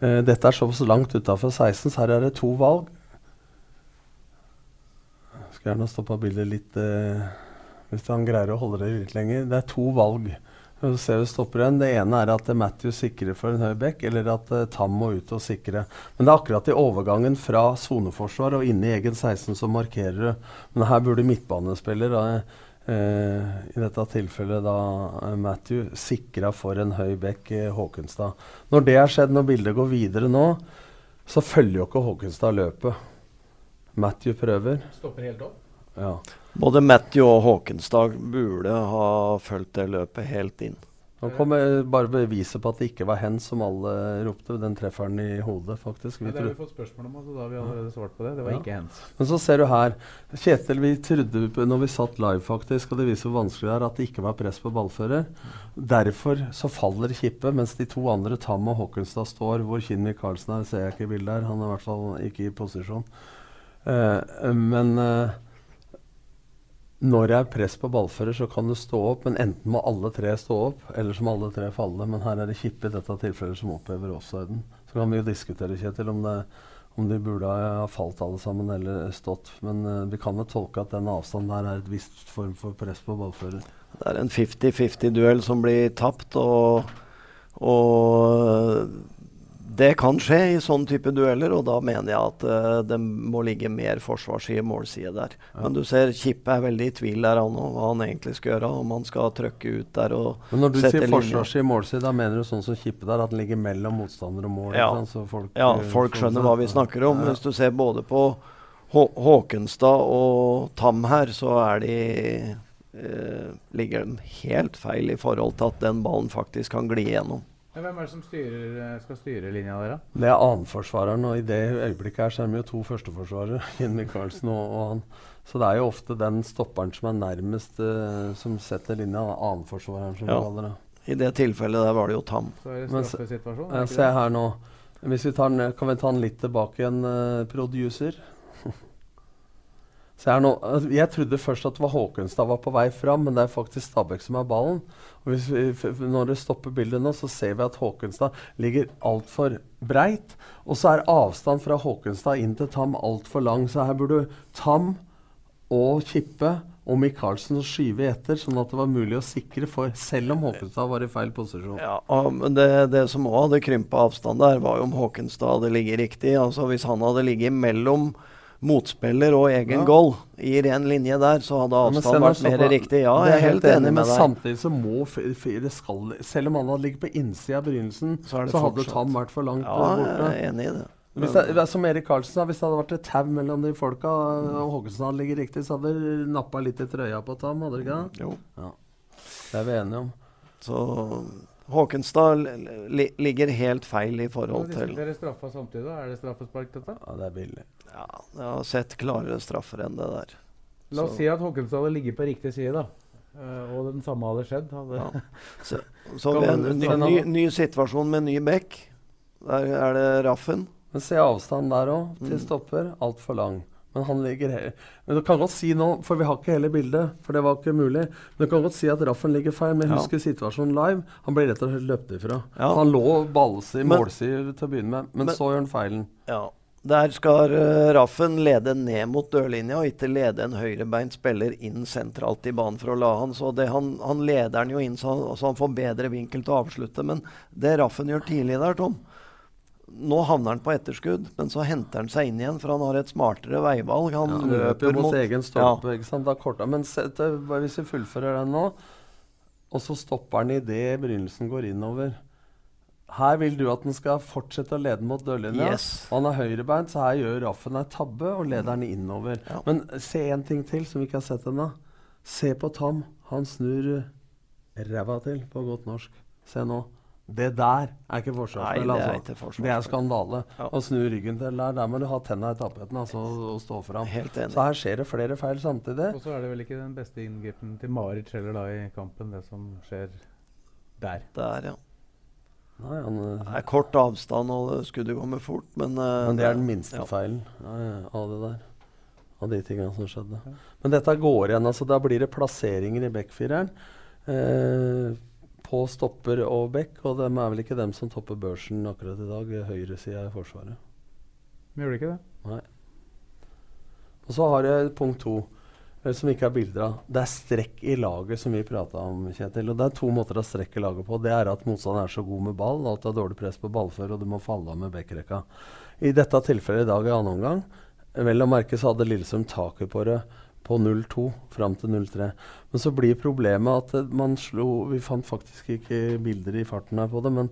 Eh, dette er såpass langt utafor 16, så her er det to valg. Skulle gjerne stoppa bildet litt eh, hvis han greier å holde det litt lenger. Det er to valg. Så ser vi stopper igjen. Det ene er at eh, Matthew sikrer for en høy bekk, eller at eh, Tam må ut og sikre. Men det er akkurat i overgangen fra soneforsvar og inn i egen 16 som markerer det. Men her burde midtbanespiller, da, Uh, i dette tilfellet da eh, Matthew, sikra for en høy bekk i Håkenstad. Når det har skjedd, når bildet går videre nå, så følger jo ikke Håkenstad løpet. Matthew prøver. Stopper helt opp. Ja. Både Matthew og Håkenstad burde ha fulgt det løpet helt inn. Nå kommer bare beviset på at det ikke var hen som alle ropte. Den treffer han i hodet, faktisk. Vi Ja, det har vi fått spørsmål om, så da har vi allerede svart på det. Det var Ja. ikke hens. Men så ser du her. Kjetil, vi trodde når vi satt live, faktisk, og det viser hvor vanskelig det er, at det ikke var press på ballfører. Derfor så faller Kippe, mens de to andre, Tam og Håkenstad, står hvor Kinn Michaelsen er. ser jeg ikke i bildet her. Han er i hvert fall ikke i posisjon. Eh, men eh, når det er press på ballfører, så kan du stå opp, men enten må alle tre stå opp, eller så må alle tre falle. Men her er det Kippe i dette tilfellet som opphever offsiden. Så kan vi jo diskutere, Kjetil, om, det, om de burde ha falt alle sammen eller stått. Men uh, vi kan jo tolke at den avstanden der er et visst form for press på ballfører. Det er en 50-50-duell som blir tapt, og, og det kan skje i sånn type dueller, og da mener jeg at uh, det må ligge mer forsvarsside, målside der. Men du ser Kippe er veldig i tvil der han hva han egentlig skal gjøre. Om han skal trøkke ut der og Men når du sier forsvarsside målside, da mener du sånn som Kippe der, at den ligger mellom motstander og mål? Ja, folk, ja, eh, folk skjønner hva vi snakker om. Ja. Hvis du ser både på Hå Håkenstad og Tam her, så er de eh, ligger de helt feil i forhold til at den ballen faktisk kan gli gjennom. Men hvem er det som styrer, eh, skal styre linja der, da? Det er annenforsvareren, og i det øyeblikket her så er vi jo to førsteforsvarere. Finn Michaelsen og, og han. Så det er jo ofte den stopperen som er nærmest uh, som setter linja, annenforsvareren, som Ja. vi kaller det. I det tilfellet der var det jo Tam. Så er det straffesituasjon? se her nå. Hvis vi tar den, kan vi ta den litt tilbake igjen, uh, producer? Nå. altså, Jeg trodde først at det var Håkenstad var på vei fram, men det er faktisk Stabæk som er ballen. Vi, når det stopper bildet nå, så ser vi at Håkenstad ligger altfor breit. Og så er avstand fra Håkenstad inn til Tam altfor lang, så her burde Tam og Kippe og Michaelsen skyve etter, sånn at det var mulig å sikre for, selv om Håkenstad var i feil posisjon. Ja, men det, det som òg hadde krympa avstand der, var jo om Håkenstad hadde ligget riktig. Altså Hvis han hadde ligget mellom motspiller og egen Ja. goal i ren linje der, så hadde avstanden vært mer riktig. Ja, jeg er helt enig med men deg. samtidig så må det skal, Selv om han hadde ligget på innsida av begynnelsen, Så så hadde. Tam vært for langt Ja, borte. jeg er enig i det. Hvis det, som Erik Karlsen sa, hvis det hadde vært et tau mellom de folka, og Hågensen hadde ligget riktig, så hadde det nappa litt i trøya på Tam, hadde det ikke det? Jo. Ja. Det er vi enige om. Så Håkenstad li li ligger helt feil i forhold til Dere straffa samtidig? da? Er det straffespark, dette? Ja, det er billig. Ja, jeg har sett klarere straffer enn det der. La oss Så- si at Håkenstad hadde ligget på riktig side, da. Uh, og den samme hadde skjedd. Hadde Ja. Så, så vi en ny, ny, ny situasjon med ny bekk. Der er det Raffen. Men se avstanden der òg, til Mm. stopper. Altfor lang. Men han ligger her. Men du kan godt si nå, for vi har ikke hele bildet, for det var ikke mulig. Men du kan godt si at Raffen ligger feil, men jeg husker situasjonen live. Han ble rett og slett løpt ifra. Ja. Han lå ballsig, målsig til å begynne med, men, Men- så gjør han feilen. Ja. Der skal uh, Raffen lede ned mot dørlinja, og ikke lede en høyrebeint spiller inn sentralt i banen for å la han. Så det, han, han leder han jo inn så, så han får bedre vinkel til å avslutte. Men det Raffen gjør tidlig der, Tom Nå havner han på etterskudd, men så henter han seg inn igjen, for han har et smartere veivalg. Han Han løper mot, mot egen stolpe. ikke sant? Da korta. Men se, det, hvis vi fullfører den nå, og så stopper han idet begynnelsen går innover. Her vil du at den skal fortsette å lede mot dørlinja. Yes. Og han er høyrebeint, så her gjør Raffen ei tabbe og leder han innover. Ja. Men se en ting til som vi ikke har sett ennå. Se på Tom. Han snur ræva til, på godt norsk. Se nå. Det der er ikke forsvarsspill, Nei, det er altså. ikke. Det er skandale. Ja. Å snu ryggen til der, der må du ha tenna i tapeten altså, og stå fram. Så her skjer det flere feil samtidig. Og så er det vel ikke den beste inngripen til Marit heller da i kampen, det som skjer der. Der, ja. Nei, han, eh, Det er kort avstand, og det skulle med fort, men uh, Men det er den minste ja. feilen ja, ja, av det der. Av de tingene som skjedde. Men dette går igjen. altså Da blir det plasseringer i backfireren. Eh, på stopper og back, og de er vel ikke dem som topper børsen akkurat i dag. Høyresida i Forsvaret. De gjør det ikke det? Nei. Og så har jeg punkt to, eh, som ikke er bilder av. Det er strekk i laget, som vi prata om, Kjetil. Og det er to måter å strekke laget på. Det er at motstanderen er så god med ball, at det er dårlig press på ballfør, og du må falle av med backrekka. I dette tilfellet i dag i annen omgang, vel å merke så hadde Lillesund taket på det på 0-2 fram til 0-3. Men så blir problemet at eh, man slo Vi fant faktisk ikke bilder i farten her på det, men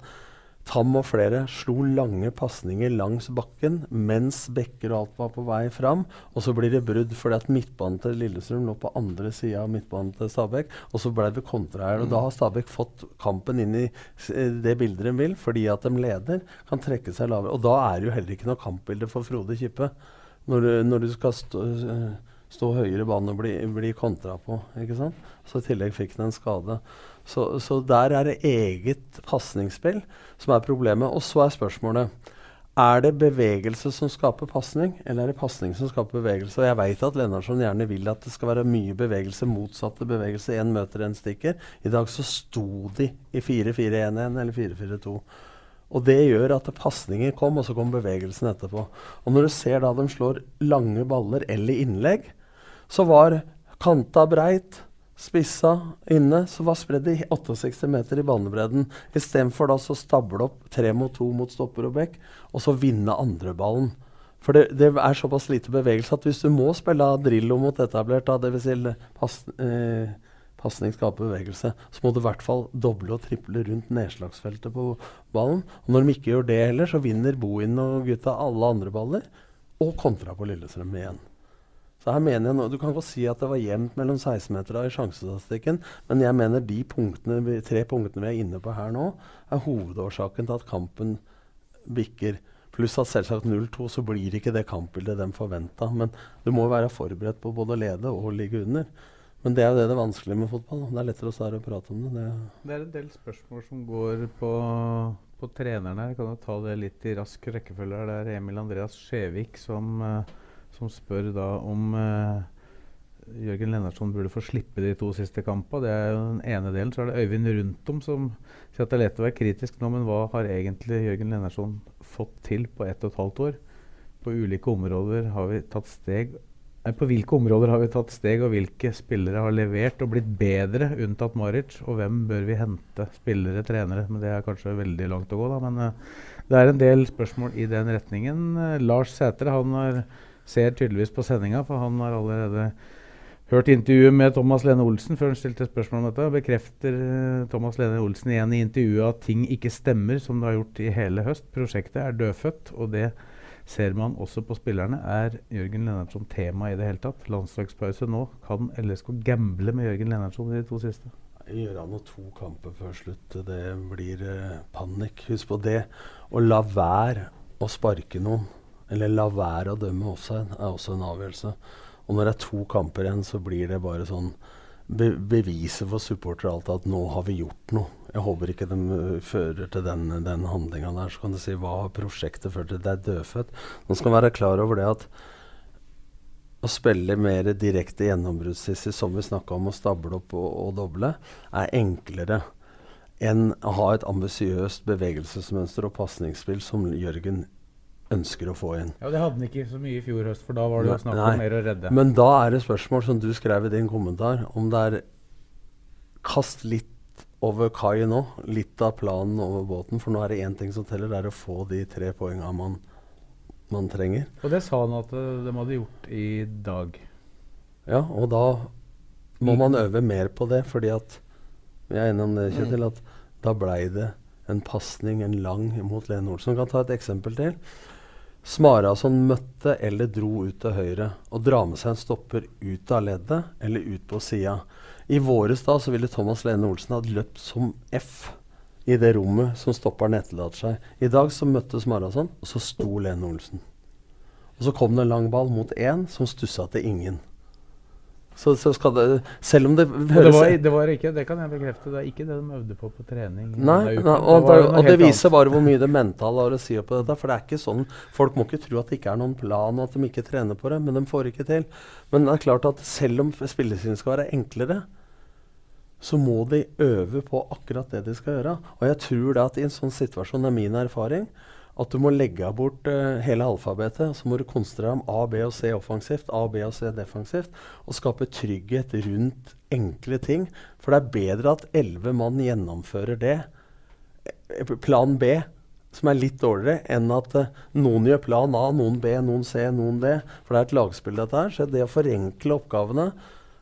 Tam og flere slo lange pasninger langs bakken mens bekker og alt var på vei fram. Og så blir det brudd fordi at midtbanen til Lillestrøm lå på andre sida av midtbanen til Stabæk. Og så ble det kontra her. Og da har Stabæk fått kampen inn i eh, det bildet de vil, fordi at de leder, kan trekke seg lavere. Og da er det jo heller ikke noe kampbilde for Frode Kippe. Når, du- når du skal stå, stå høyere i banen og bli, bli kontra på. ikke sant? Så i tillegg fikk han en skade. Så, så der er det eget pasningsspill som er problemet. Og så er spørsmålet er det bevegelse som skaper pasning, eller er det pasning som skaper bevegelse? Og jeg veit at Lennartson gjerne vil at det skal være mye bevegelse, motsatte bevegelse. Én møter, én stikker. I dag så sto de i 4-4-1-1 eller 4-4-2. Og det gjør at pasninger kom, og så kom bevegelsen etterpå. Og når du ser da de slår lange baller eller innlegg, så var kanta breit, spissa inne, så var spredd i 68 meter i banebredden. Istedenfor da så stable opp tre mot to mot stopper og bekk, og så vinne andreballen. For det, det er såpass lite bevegelse at hvis du må spille Drillo mot etablert, dvs. Si pas, eh, pasning skaper bevegelse, så må du i hvert fall doble og triple rundt nedslagsfeltet på ballen. Og når de ikke gjør det heller, så vinner Bohin og gutta alle andre baller, og kontra på Lillestrøm igjen. Så her mener jeg nå, Du kan godt si at det var jevnt mellom 16-meterne i sjansestatistikken, men jeg mener de punktene, tre punktene vi er inne på her nå, er hovedårsaken til at kampen bikker. Pluss at selvsagt 0-2 så blir ikke det kampbildet de forventa. Men du må være forberedt på både å lede og ligge under. Men det er jo det det er vanskelig med fotball. Det er lettere å stå prate om det. det Det er en del spørsmål som går på, på treneren her. Kan du ta det litt i rask rekkefølge. Det er Emil Andreas Skjevik som, eh, som spør da om eh, Jørgen Lennartson burde få slippe de to siste kampene. Det er jo den ene delen. Så er det Øyvind Rundtom som sier at det er lett å være kritisk nå, men hva har egentlig Jørgen Lennartson fått til på ett og et halvt år? På ulike områder har vi tatt steg Nei, På hvilke områder har vi tatt steg, og hvilke spillere har levert og blitt bedre, unntatt Maric? Og hvem bør vi hente? Spillere, trenere? Men det er kanskje veldig langt å gå, da. Men uh, det er en del spørsmål i den retningen. Uh, Lars Sætre han har, ser tydeligvis på sendinga, for han har allerede hørt intervjuet med Thomas Lene Olsen før han stilte spørsmål om dette. Bekrefter uh, Thomas Lene Olsen igjen i intervjuet at ting ikke stemmer som det har gjort i hele høst. Prosjektet er dødfødt, og det ser man også på spillerne. Er Jørgen Lennartson tema i det hele tatt? Landslagspause nå. Kan LSK gamble med Jørgen Lennartson i de to siste? Gjøre han noe to kamper før slutt, det blir eh, panikk. Husk på det. Å la være å sparke noen, eller la være å dømme offside, er også en avgjørelse. Og når det er to kamper igjen, så blir det bare sånn be beviset for supportere alltid at nå har vi gjort noe. Jeg håper ikke de uh, fører til den, den handlinga der. Så kan du si hva har prosjektet ført til? Det er dødfødt. Nå skal være klar over det at å spille mer direkte gjennombruddssissy, som vi snakka om, å stable opp og, og doble, er enklere enn å ha et ambisiøst bevegelsesmønster og pasningsspill som Jørgen ønsker å få inn. Ja, Det hadde han ikke så mye i fjor høst, for da var det jo snakk om mer å redde. Men da er det spørsmål, som du skrev i din kommentar, om det er kast litt over kai nå. Litt av planen over båten. For nå er det én ting som teller, det er å få de tre poengene man, man trenger. Og det sa han at uh, de hadde gjort i dag. Ja, og da må man øve mer på det, fordi at Jeg er enig om det, Kjetil, at da blei det en pasning, en lang, mot Lene Olsen. Kan ta et eksempel til. Smarason møtte eller dro ut til høyre og dra med seg en stopper ut av leddet eller ut på sida. I våres da så ville Thomas Lene Olsen hatt løpt som F i det rommet som stopperen etterlater seg. I dag så møtte Smarason, og så sto Lene Olsen. Og så kom det en lang ball mot én som stussa til ingen. Så, så skal det, selv om det høres det var, det var ikke, det kan jeg bekrefte, det er ikke det de øvde på på trening. Nei, nei og, det, og det viser bare hvor mye det mentale har å si på dette. For det er ikke sånn, Folk må ikke tro at det ikke er noen plan, og at de ikke trener på det. Men de får ikke til. Men det er klart at selv om spillestilen skal være enklere, så må de øve på akkurat det de skal gjøre. Og jeg tror det at i en sånn situasjon, det er min erfaring, at du må legge bort uh, hele alfabetet. Så må du konsentrere om A, B og C offensivt, A, B og C defensivt. Og skape trygghet rundt enkle ting. For det er bedre at elleve mann gjennomfører det, eh, plan B, som er litt dårligere, enn at uh, noen gjør plan A, noen B, noen C, noen D. For det er et lagspill, dette her. Så det å forenkle oppgavene,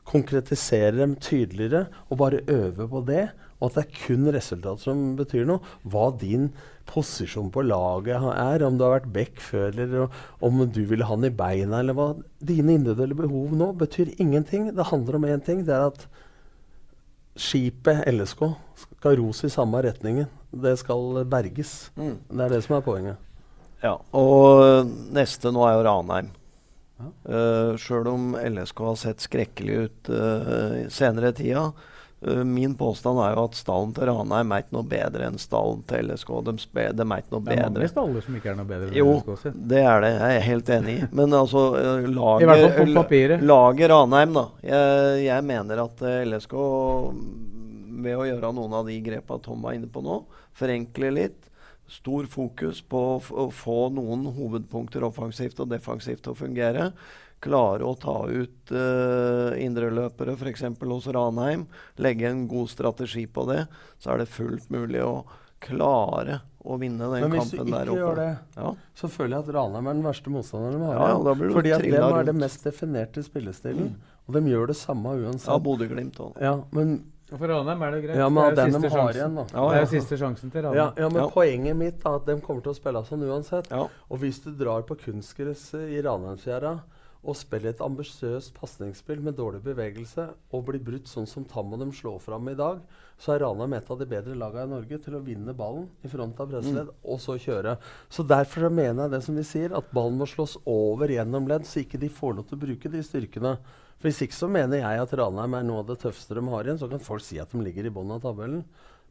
konkretisere dem tydeligere og bare øve på det, og at det er kun resultat som betyr noe, hva din posisjon på laget er, om du har vært back før, eller om du vil ha han i beina, eller hva Dine individuelle behov nå betyr ingenting. Det handler om én ting. Det er at skipet LSK skal ros i samme retningen. Det skal berges. Mm. Det er det som er poenget. Ja, og neste nå er jo Ranheim. Ja. Uh, Sjøl om LSK har sett skrekkelig ut uh, senere i tida, min påstand er jo at stallen til Ranheim er ikke noe bedre enn stallen til LSK. De, de er ikke noe bedre. Det er mange staller som ikke er noe bedre enn jo, LSK sin. det er det. Jeg er helt enig i. Men altså, på laget, laget Ranheim, da. Jeg, jeg mener at uh, LSK, ved å gjøre noen av de grepa Tom var inne på nå, forenkle litt, stor fokus på å få noen hovedpunkter offensivt og defensivt til å fungere klare å ta ut uh, indreløpere f.eks. hos Ranheim, legge en god strategi på det, så er det fullt mulig å klare å vinne den kampen der oppe. Men hvis du ikke gjør det, ja. så føler jeg at Ranheim er den verste motstanderen de har. Ja, ja, Fordi at dem er det mest definerte spillestilen. Mm. Og de gjør det samme uansett. Ja, Bodø-Glimt òg. Ja, men for Ranheim er det greit. Ja, men det er jo siste, sjansen. igjen, da. Ja, det er siste sjansen til Ranheim. Ja, ja, men Poenget mitt er at de kommer til å spille sånn uansett. Og hvis du drar på kunstgress i Ranheimsfjæra å spille et ambisiøst pasningsspill med dårlig bevegelse og bli brutt sånn som Tam og dem slår fram i dag, så er Ranheim et av de bedre lagene i Norge til å vinne ballen i front av pressledd mm. og så kjøre. Så Derfor mener jeg det som vi sier, at ballen må slås over gjennom ledd, så ikke de får lov til å bruke de styrkene. For Hvis ikke så mener jeg at Ranheim er noe av det tøffeste de har igjen. Så kan folk si at de ligger i bunnen av tabellen.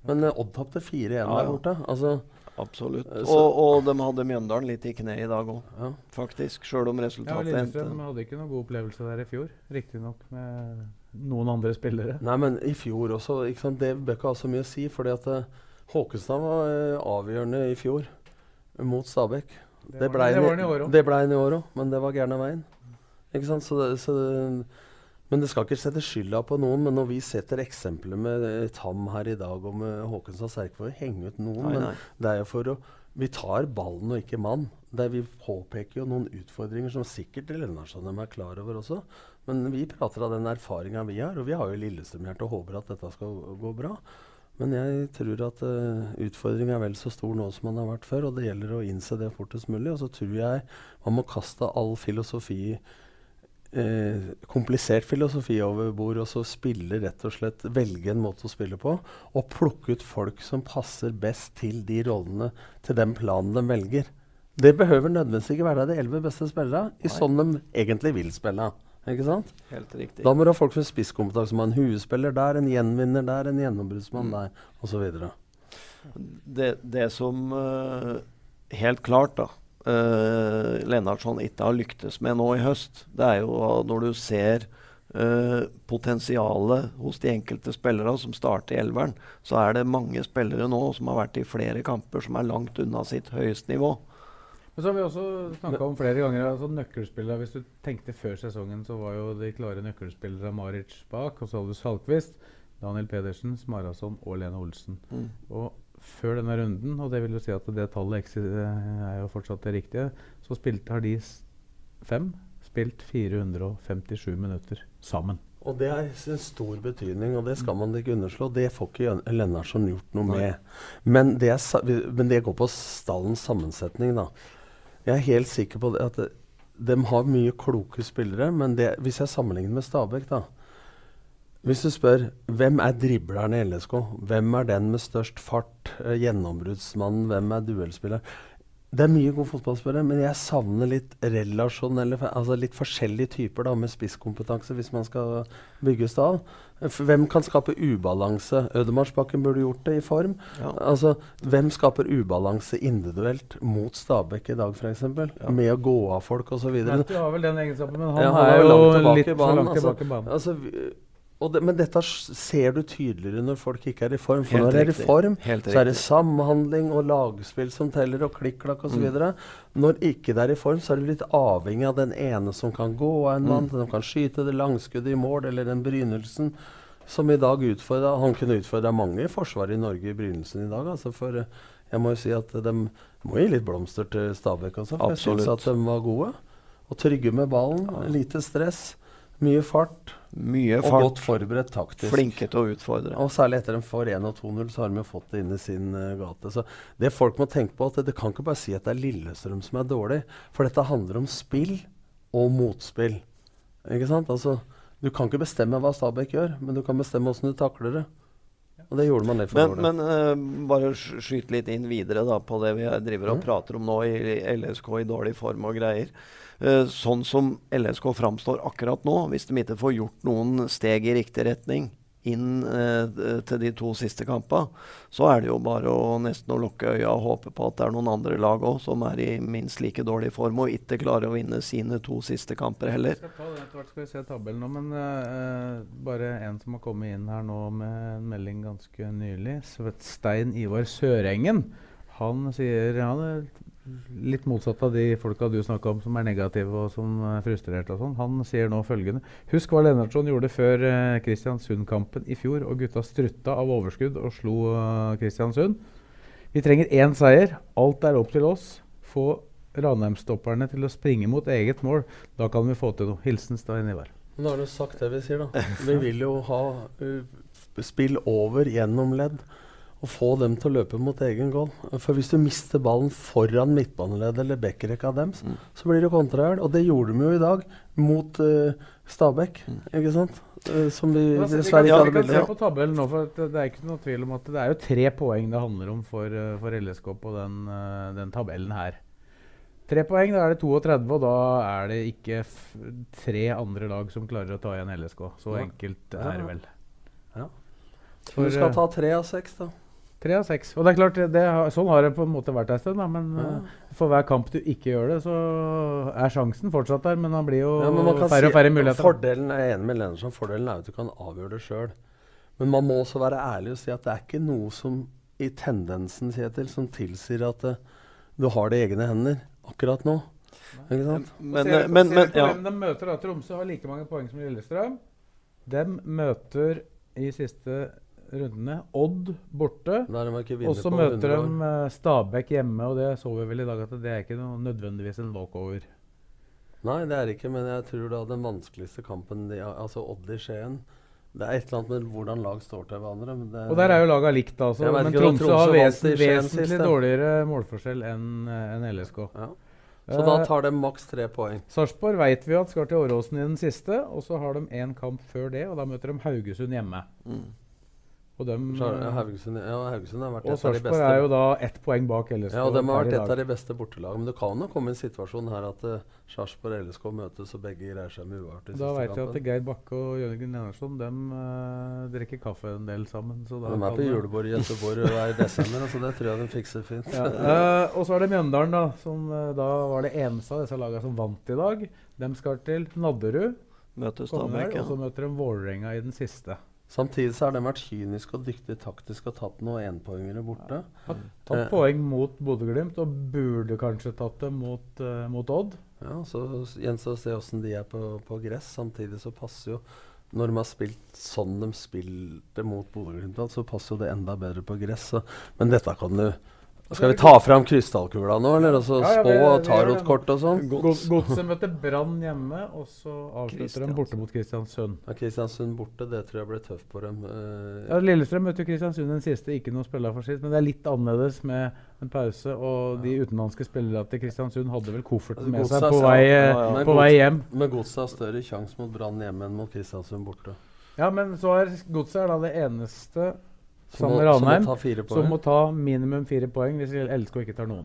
Men uh, Odd tapte 4-1 ja, der borte. Altså, Absolutt. Eh, og, og, de hadde Mjøndalen litt i kne i dag òg, ja. faktisk. Sjøl om resultatet ja, Lillestrøm de hadde ikke noen god opplevelse der i fjor, riktignok med noen andre spillere. Nei, men i fjor også. Ikke sant? Det bør ikke ha så mye å si. fordi at uh, Håkenstad var uh, avgjørende i fjor mot Stabæk. Det, det ble han i år òg, men det var gærne veien. Ikke sant? Så, det, så det, men det skal ikke sette skylda på noen. Men når vi setter eksempler med eh, Tam her i dag og med Håkenstad, er ikke for å henge ut noen. Nei, nei. Men det er jo for å Vi tar ballen og ikke mann. Der vi påpeker jo noen utfordringer som sikkert Lennartson er klar over også. Men vi prater av den erfaringa vi har, og vi har jo Lillestrøm-hjerte og håper at dette skal gå bra. Men jeg tror at uh, utfordringa er vel så stor nå som den har vært før, og det gjelder å innse det fortest mulig. Og så tror jeg man må kaste all filosofi eh, komplisert filosofi over bord, og så spille rett og slett velge en måte å spille på, og plukke ut folk som passer best til de rollene, til den planen de velger. Det behøver nødvendigvis ikke være de elleve beste spillerne, i sånn de egentlig vil spille. Ikke sant? Helt riktig. Da må du ha folk med spisskompetanse. Man en huespiller der, en gjenvinner der, en gjennombruddsmann mm. der, osv. Det, det som uh, helt klart, da uh, Lennartson ikke har lyktes med nå i høst, det er jo når du ser uh, potensialet hos de enkelte spillere som starter i elveren, så er det mange spillere nå som har vært i flere kamper som er langt unna sitt høyeste nivå. Men så har vi også snakka om flere ganger altså nøkkelspillere. Hvis du tenkte før sesongen, så var jo de klare nøkkelspillerne Maric bak, og så hadde du Salkvist, Daniel Pedersen, Smarason og Lene Olsen. Mm. Og før denne runden, og det vil jo si at det tallet er jo fortsatt det riktige, så spilte, har de fem spilt 457 minutter sammen. Og det er en stor betydning, og det skal man ikke underslå. Det får ikke Lennarsson Lennartson gjort noe med. Men det, er, men det går på stallens sammensetning, da. Jeg er helt sikker på at de har mye kloke spillere, men det, hvis jeg sammenligner med Stabæk, da Hvis du spør hvem er dribleren i LSK, hvem er den med størst fart, eh, gjennombruddsmannen, hvem er duellspilleren Det er mye gode fotballspillere, men jeg savner litt relasjonelle Altså litt forskjellige typer da, med spisskompetanse, hvis man skal bygge. F- Hvem kan skape ubalanse? Ødemarsbakken burde gjort det i form. Ja. Altså, Hvem skaper ubalanse individuelt mot Stabæk i dag, f.eks.? Med å gå av folk osv. Du har vel den egenskapen, men han, Ja, er jo langt tilbake litt for banen, langt altså. tilbake i banen. Altså, vi- og det, men dette ser du tydeligere når folk ikke er i form. For Helt når de er i form, så er det samhandling og lagspill som teller, og klikk-klakk osv. Mm. Når ikke det er i form, så er du litt avhengig av den ene som kan gå av en mann, som kan skyte det langskuddet i mål, eller den brynelsen som i dag utfordra Han kunne utfordra mange i forsvaret i Norge i brynelsen i dag. Altså for eh, jeg må jo si at de må gi litt blomster til Stabæk også. For jeg syns at de var gode. Og trygge med ballen. Lite stress. Mye fart. Mye og godt forberedt taktisk. Flinke til å utfordre. Og særlig etter en for 1 og 2-0, så har de jo fått det inn i sin uh, gate. Så det folk må tenke på, at det, det kan ikke bare si at det er Lillestrøm som er dårlig. For dette handler om spill og motspill. Ikke sant? Altså, du kan ikke bestemme hva Stabæk gjør, men du kan bestemme åssen du takler det. Og det gjorde man litt for Men, men uh, bare skyt litt inn videre da, på det vi driver og Mm. prater om nå i LSK i dårlig form og greier. Uh, sånn som LSK framstår akkurat nå, hvis de ikke får gjort noen steg i riktig retning inn eh, til de to siste kampene, så er det jo bare å nesten å lukke øya og håpe på at det er noen andre lag òg som er i minst like dårlig form og ikke klarer å vinne sine to siste kamper heller. Vi skal etter hvert, skal vi se tabellen nå, men eh, bare en som har kommet inn her nå med en melding ganske nylig. Svetstein Ivar Sørengen. Han sier han er litt motsatt av de folka du snakka om som er negative og som er frustrerte og sånn. Han sier nå følgende Husk hva Lennartson gjorde før eh, Kristiansund-kampen i fjor, og gutta strutta av overskudd og slo eh, Kristiansund. Vi trenger én seier. Alt er opp til oss. Få Ranheim-stopperne til å springe mot eget mål. Da kan vi få til noe. Hilsen Stein Ivar. Nå har du sagt det vi sier, da. Vi vil jo ha uh, spill over gjennom ledd. Og få dem til å løpe mot egen goal. For hvis du mister ballen foran midtbaneleddet eller backrekka deres, Mm. så blir det kontraer. Og det gjorde de jo i dag mot uh, Stabæk, ikke sant? Uh, som vi Ja, dessverre ikke hadde se bilde av. på tabellen nå, for det, det er ikke noe tvil om at det er jo tre poeng det handler om for, eh, for LSK på den, den tabellen her. Tre poeng, da er det 32, og da er det ikke f tre andre lag som klarer å ta igjen LSK. Så Ja. enkelt er det vel. Ja. For, Du skal ta tre av seks, da. Tre av seks. Og det er klart, det, sånn har det på en måte vært en stund, da, men Ja. eh, for hver kamp du ikke gjør det, så er sjansen fortsatt der, men han blir jo Ja, færre og si- færre muligheter. Fordelen jeg er enig med Lennersson, fordelen er at du kan avgjøre det sjøl. Men man må også være ærlig og si at det er ikke noe som i tendensen Kjetil, som tilsier at uh, du har det i egne hender akkurat nå. Ikke sant? Men, men, eh, men, men på ja. de møter da. Tromsø har like mange poeng som Lillestrøm. De møter i siste rundene Odd borte. Og så møter de eh, Stabæk hjemme, og det så vi vel i dag at det er ikke noe, nødvendigvis en walkover. Nei, det er ikke, men jeg tror da den vanskeligste kampen de, Altså Odd i Skien Det er et eller annet med hvordan lag står til hverandre. Men det, Og der er jo laga likt, altså. Men ikke, Tromsø Tromsø har vant vesen, vesentlig dårligere målforskjell enn en LSK. ja. Så da Eh, tar de maks tre poeng. Sarpsborg vet vi at skal til Åråsen i den siste, og så har de én kamp før det, og da møter de Haugesund hjemme. Mm. Og, dem, Haugesund, ja, Haugesund har vært og et av de Sarpsborg beste er jo da ett poeng bak LSK. Ja, og de har vært et av de beste bortelagene. Men det kan jo komme en situasjon her at uh, Sarpsborg og LSK møtes, og begge greier seg med uavgjort i Da siste vet jeg at. Geir Bakke og Jørgen Enarsson de eh, drikker kaffe en del sammen. Så da De er på julebord i Gøteborg i desember, så det tror jeg de fikser fint. Ja, Uh, og så er det Mjøndalen, da, som da var det eneste av disse lagene som vant i dag. De skal til Nadderud, Møter Stabæk, og så møter de Vålerenga i den siste. Samtidig så har de vært kyniske og dyktige taktisk og tatt noen enpoengere borte. Har tatt Eh. poeng mot Bodø-Glimt, og burde kanskje tatt det mot, uh, mot Odd. Ja, så gjenstår å se åssen de er på, på gress. Samtidig så passer jo Når de har spilt sånn de spilte mot Bodø-Glimt, så passer jo det enda bedre på gress. Så, men dette kan du Skal vi ta fram krystallkula nå, eller? Og så Ja, ja, spå og tarotkort og sånn? Go- Godset møter Brann hjemme, og så avslutter de borte mot Kristiansund. Ja, Kristiansund borte, det tror jeg blir tøft på dem. Uh, Ja, Lillestrøm møter Kristiansund den siste, ikke noe spiller for sitt, men det er litt annerledes med en pause. Og de utenlandske spillerne til Kristiansund hadde vel kofferten med seg på vei, ja, ja. På vei hjem. Men Godset har større sjanse mot Brann hjemme enn mot Kristiansund borte. Ja, men så er Godset da det eneste Som må- som må ta som må ta minimum fire poeng hvis LSK ikke tar noen.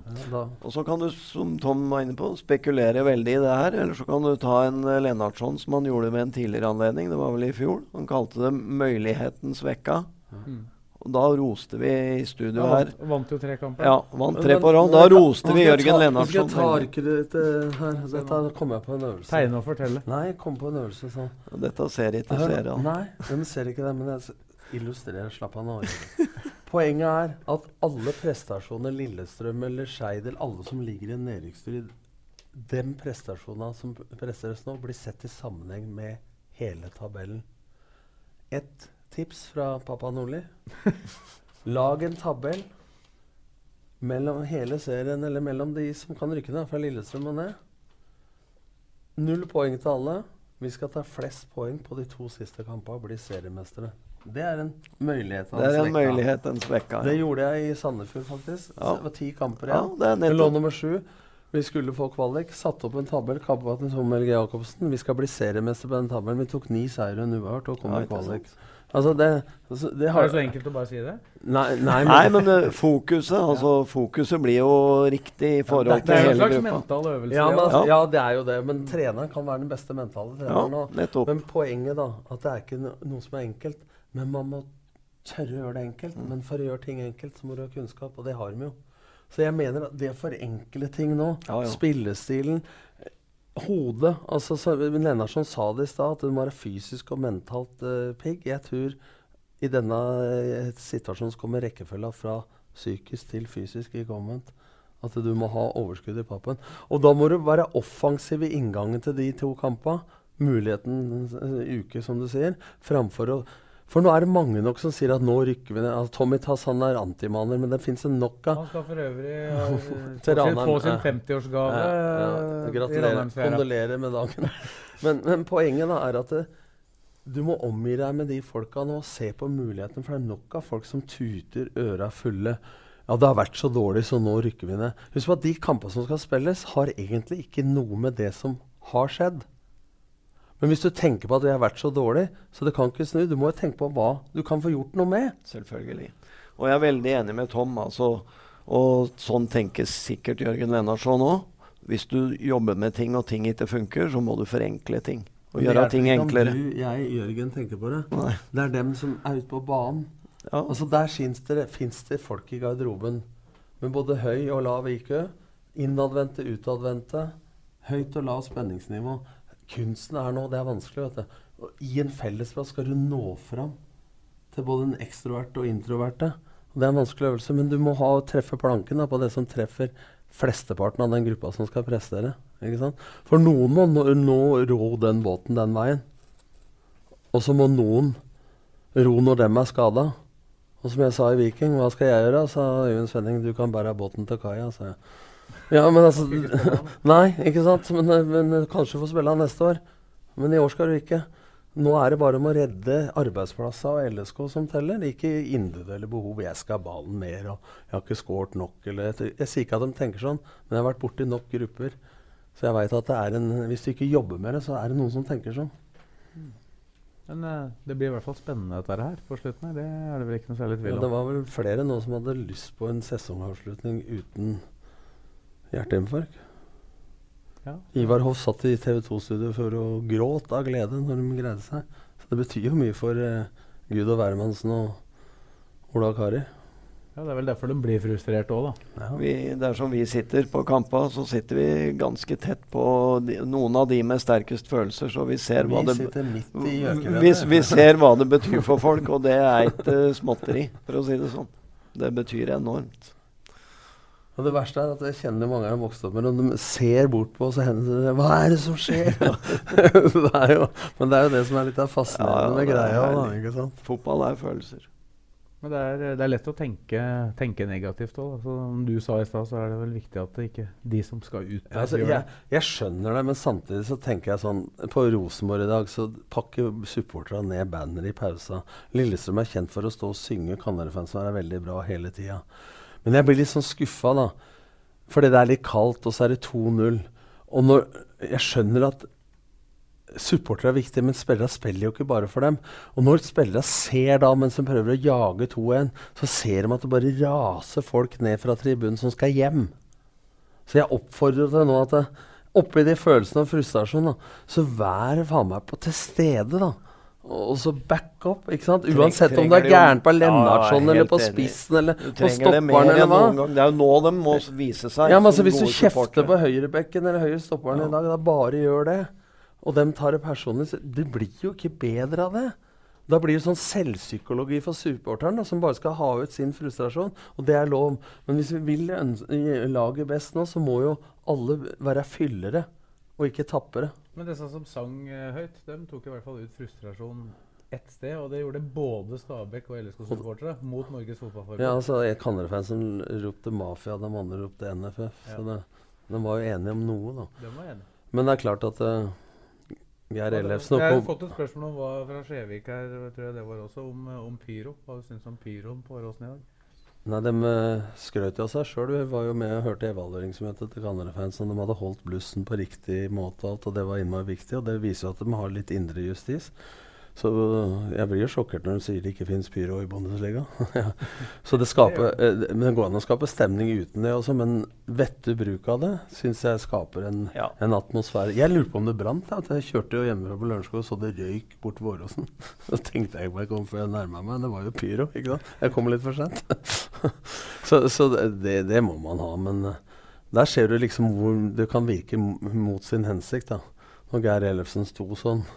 Og så kan du, som Tom var inne på, spekulere veldig i det her. Eller så kan du ta en uh, Lennartson som han gjorde med en tidligere anledning. Det var vel i fjor. Han kalte det 'møyligheten svekka'. Mm. Og da roste vi i studio ja, her. vant, jo tre kamper. Ja, vant tre på rad. Da roste vi Jørgen Lennartson. Skal jeg ta ikke eh, her? Dette kom jeg på en øvelse. Tegne og fortelle. Nei, jeg kom på en øvelse sånn. Dette ser ikke seerne. Nei, de ser ikke det, men jeg illustrerer. Slapp av nå. Poenget er at alle prestasjoner, Lillestrøm eller Skeid eller alle som ligger i en nedrykksstrid, de prestasjonene som presteres nå, blir sett i sammenheng med hele tabellen. Et tips fra pappa Nordli. Lag en tabell mellom hele serien, eller mellom de som kan rykke ned fra Lillestrøm og ned. Null poeng til alle. Vi skal ta flest poeng på de to siste kampene og bli seriemestere. Det er en mulighet. Det er en mulighet en svekka. Det gjorde jeg i Sandefjord, faktisk. Ja. Det var ti kamper Ja, igjen. det er lå nummer sju. Vi skulle få kvalik. Satte opp en tabell. Kaptein Tom Helge Jacobsen. Vi skal bli seriemester på den tabellen. Vi tok ni seire og en uavgjort og kom Ja, i kvalik. Altså, det, altså, det Er det så enkelt å bare si det? Nei, nei, Nei, men uh, fokuset altså fokuset blir jo riktig i forhold det Det til er jo en slags mental øvelse. ja, men, det altså, ja, det er jo det. Men treneren kan være den beste mentale treneren. Ja, nettopp. Men poenget, da, at det er ikke no noe som er enkelt. Men man må tørre å gjøre det enkelt. Mm. Men for å gjøre ting enkelt, så må du ha kunnskap, og det har de jo. Så jeg mener at det å forenkle ting nå, Ja, ja. spillestilen eh, Hodet altså, så, Lennartson sa det i stad, at du må være fysisk og mentalt uh, pigg. Jeg tror i denne uh, situasjonen så kommer rekkefølga fra psykisk til fysisk i omvendt. At du må ha overskudd i pappen. Og da må du være offensiv i inngangen til de to kampene. Muligheten uh, uke, som du sier. Framfor å For nå er det mange nok som sier at nå rykker vi ned. Altså, Tommy han er antimaner, men det fins en nok av. Han skal for øvrig ja, få sin, sin 50-årsgave. Ja, ja. eh, Gratulerer. Kondolerer med dagen. Men, men poenget da er at det, du må omgi deg med de folka nå og se på muligheten, for det er nok av folk som tuter øra fulle. Ja, det har vært så dårlig, så nå rykker vi ned. Husk på at de kampene som skal spilles, har egentlig ikke noe med det som har skjedd. Men hvis du tenker på at vi har vært så dårlig, så det kan ikke snu. Du må jo tenke på hva du kan få gjort noe med. Selvfølgelig. Og jeg er veldig enig med Tom. altså, Og sånn tenker sikkert Jørgen Lennartson òg. Hvis du jobber med ting og ting ikke funker, så må du forenkle ting. Og gjøre ting enklere. Du, jeg, Jørgen, tenker på det. Nei. Det er dem som er ute på banen. Ja. Altså Der fins det folk i garderoben med både høy og lav IQ. Innadvendte, utadvendte. Høyt og lavt spenningsnivå. Kunsten er nå Det er vanskelig, vet du. Og I en fellesplass skal du nå fram til både den ekstroverte og introverte. Og Det er en vanskelig øvelse, men du må ha, treffe planken da, på det som treffer flesteparten av den gruppa som skal prestere. Ikke sant? For noen må nå, nå ro den båten den veien. Og så må noen ro når dem er skada. Og som jeg sa i Viking, hva skal jeg gjøre? sa Øyvind Svenning. Du kan bære båten til kaia, sa jeg. Ja, men altså Nei, ikke sant? Men, men kanskje få spille han neste år. Men i år skal du ikke. Nå er det bare om å redde arbeidsplasser og LSK som teller, ikke individuelle behov. 'Jeg skal ha ballen mer', og 'jeg har ikke skåret nok'. Eller, jeg, sier ikke at de tenker sånn, men jeg har vært borti nok grupper. Så jeg veit at det er en, hvis du ikke jobber med det, så er det noen som tenker sånn. Men uh, det blir i hvert fall spennende dette her på slutten. her. Det er det vel ikke noe særlig tvil Ja, om. det var vel flere nå som hadde lyst på en sesongavslutning uten hjerteinfarkt. Ja. Ivar Hoff satt i TV 2-studio før og gråt av glede når de greide seg. Så det betyr jo mye for eh, Gud og hvermannsen og Ola Kari. Ja, Det er vel derfor de blir frustrert òg, da. Vi, dersom vi sitter på kampa, så sitter vi ganske tett på de, noen av de med sterkest følelser, så vi ser Vi hva det vi, vi ser hva det betyr for folk, og det er ikke småtteri, for å si det sånn. Det betyr enormt. Og det verste er at jeg kjenner mange har vokst opp med det. og De ser bort på oss og hender det Hva er det som skjer? det er jo, men det er jo det som er litt av fascinerende Ja, ja, med greia. Da, ikke sant? Fotball er følelser. Men det er, det er lett å tenke, tenke negativt òg. Som du sa i stad, så er det vel viktig at det ikke de som skal ut der, Altså, gjør jeg, det. jeg skjønner det, men samtidig så tenker jeg sånn På Rosenborg i dag så pakker supporterne ned banneret i pausa. Lillestrøm er kjent for å stå og synge Kanarifansen er veldig bra hele tida. Men jeg blir litt sånn skuffa, da. Fordi det er litt kaldt, og så er det 2-0. Og når Jeg skjønner at supportere er viktige, men spillere spiller jo ikke bare for dem. Og når spillere ser da, mens de prøver å jage 2-1, så ser de at det bare raser folk ned fra tribunen som skal hjem. Så jeg oppfordrer deg nå at oppi de følelsene av frustrasjon, da, så vær faen meg på til stede, da. Og så back up, ikke sant? Treng- Uansett om du er gærent på Ja, Lennartson er eller på spissen eller på stopperen eller hva. Det er jo nå de må vise seg. Ja, men altså Hvis du kjefter supportere. på høyrebekken eller høyre stopperen i dag, da bare gjør det. Og dem tar det personlig. Det blir jo ikke bedre av det. Da blir det sånn selvpsykologi for supporteren da, som bare skal ha ut sin frustrasjon. Og det er lov. Men hvis vi vil laget best nå, så må jo alle være fyllere og ikke tappere. Men disse som sang eh, høyt, dem tok i hvert fall ut frustrasjon ett sted. Og det gjorde både Stabæk og LSK-supportere mot Norges Fotballforbund. Ja, altså som ropte mafia, de andre ropte NFF. Så det, de var jo enige om noe, da. De var enige. Men det er klart at uh, Geir Jeg har fått et spørsmål om hva, fra Skjevik her, tror jeg det var også, om, eh, om pyro. Hva du om pyroen på Åråsen i dag? Nei, De uh, skrøt av seg sjøl. Vi var jo med og hørte evalueringsmøtet til Kanarefans. De hadde holdt blussen på riktig måte, og alt, og det var innmari viktig. Og det viser jo at de har litt indre justis. Så øh, jeg blir jo sjokkert når de sier det ikke fins pyro i Bundesliga. Så det skaper eh, Men det går an å skape stemning uten det også, men vettug bruk av det syns jeg skaper en, en atmosfære. Jeg lurte på om det brant. da, Jeg kjørte jo hjemmefra på Lørenskog og så det røyk bort Våråsen. Så tenkte jeg på jeg om før jeg nærma meg. Det var jo pyro. ikke sant? Jeg kom litt for sent. så så det, det må man ha. Men eh, der ser du liksom hvor det kan virke mot sin hensikt. da. Når Geir Ellefsen sto sånn.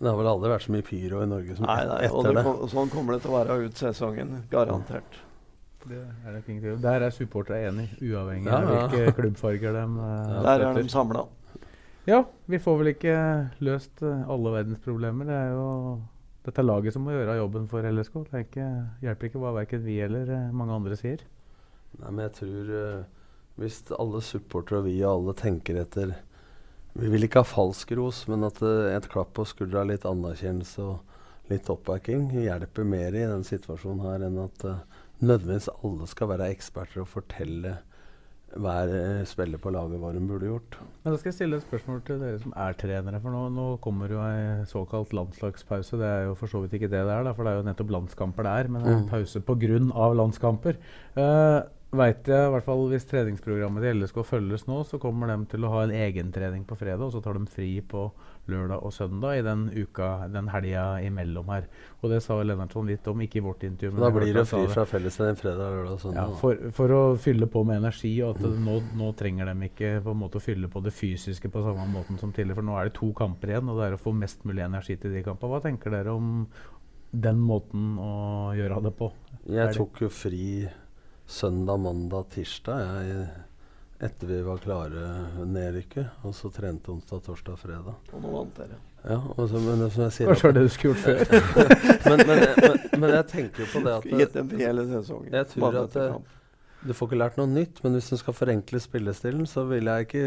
Det har vel aldri vært så mye pyro i Norge som Nei, nei, og etter det det. kom, sånn kommer det til å være ut sesongen. Garantert. Det er det ingen. Der er supporterne enig, uavhengig Ja, av hvilke klubbfarger de uh, Der er de samla. Ja, vi får vel ikke løst eh, alle verdens problemer. Det er jo dette laget som må gjøre jobben for LSK. Det er ikke, hjelper ikke hva verken vi eller eh, mange andre sier. Nei, men jeg tror uh, hvis alle supportere og vi og alle tenker etter Vi vil ikke ha falsk ros, men at eh, et klapp på skuldra, litt anerkjennelse og litt oppbacking hjelper mer i den situasjonen her enn at eh, nødvendigvis alle skal være eksperter og fortelle hver eh, spiller på laget hva de burde gjort. Men da skal jeg stille et spørsmål til dere som er trenere. For nå, nå kommer jo ei såkalt landslagspause. Det er jo for så vidt ikke det det er, da, for det er jo nettopp landskamper det er. Men det er en Mm. pause pga. landskamper. Uh, Veit jeg, i hvert fall hvis treningsprogrammet til LSK følges nå, så kommer de til å ha en egentrening på fredag, og så tar de fri på lørdag og søndag i den uka, den helga imellom her. Og det sa Lennartson litt om, ikke i vårt intervju. men Da blir det fri fra fellestrening fredag, lørdag og søndag. ja, for, for å fylle på med energi, og at nå, nå trenger de ikke på en måte å fylle på det fysiske på samme måten som tidligere. For nå er det to kamper igjen, og det er å få mest mulig energi til de kampene. Hva tenker dere om den måten å gjøre det på? Jeg tok jo fri søndag, mandag, tirsdag jeg, etter vi var klare nedrykket. Og så trente onsdag, torsdag, fredag. Og nå vant dere. Ja, og så, men det som jeg sier Kanskje var det du skulle gjort før. men, men, men, men jeg tenker jo på det at gitt dem hele sesongen. Jeg tror at det, kamp. du får ikke lært noe nytt, men hvis du skal forenkle spillestilen, så ville jeg ikke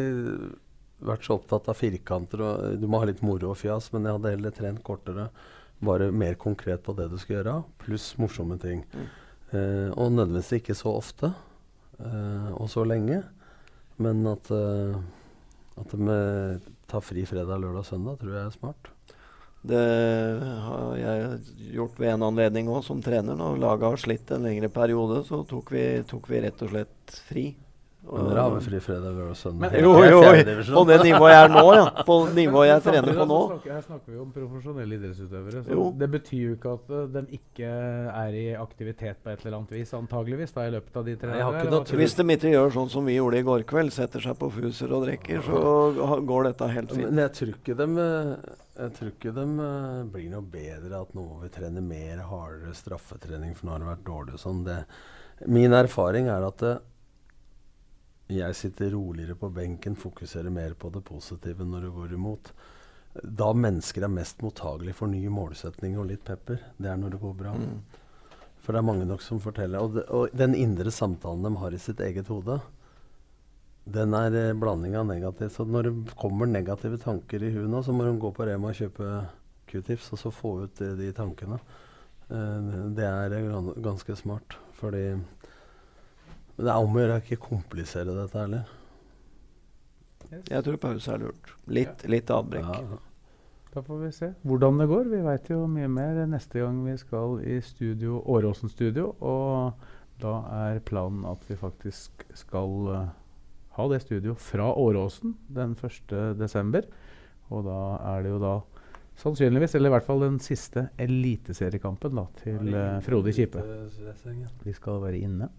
vært så opptatt av firkanter. Og, du må ha litt moro og fjas, men jeg hadde heller trent kortere. Bare mer konkret på det du skal gjøre, pluss morsomme ting. Eh, og nødvendigvis ikke så ofte, eh, og så lenge. Men at, eh, at vi tar fri fredag, lørdag og søndag, tror jeg er smart. Det har jeg gjort ved en anledning òg, som trener. Når laget har slitt en lengre periode, så tok vi, tok vi rett og slett fri. Dere har vel fri fredag, og søndag? Men, jo, jo, på det nivået jeg er nå, ja. På nivået jeg trener på nå. Her snakker vi om profesjonelle idrettsutøvere. Så det betyr jo ikke at uh, de ikke er i aktivitet på et eller annet vis, antageligvis, da, i løpet av de tre dagene? Hvis de ikke gjør sånn som vi gjorde i går kveld, setter seg på fuser og drikker, så går dette helt fint. Men jeg tror ikke de, jeg tror ikke de eh, blir noe bedre at nå vi trene mer hardere straffetrening, for nå har det vært dårlig og sånn. Det- Min erfaring er at eh, jeg sitter roligere på benken, fokuserer mer på det positive når det går imot. Da mennesker er mest mottagelige for ny målsetning og litt pepper, det er når det går bra. Mm. For det er mange nok som forteller. Og, de, og den indre samtalen de har i sitt eget hode, den er eh, blanding av negativt. Så når det kommer negative tanker i huet nå, så må de gå på Rema og kjøpe q-tips og så få ut de, de tankene. Eh, det er eh, ganske smart. Fordi det er om å gjøre å ikke komplisere dette heller. Jeg tror pause er lurt. Litt, litt avbrekk. Ja, ja. Da får vi se hvordan det går. Vi veit jo mye mer neste gang vi skal i studio, Åråsen studio. Og da er planen at vi faktisk skal uh, ha det studio fra Åråsen den 1. desember. Og da er det jo da sannsynligvis, eller i hvert fall den siste eliteseriekampen da, til uh, Frode Kippe. Vi skal være inne.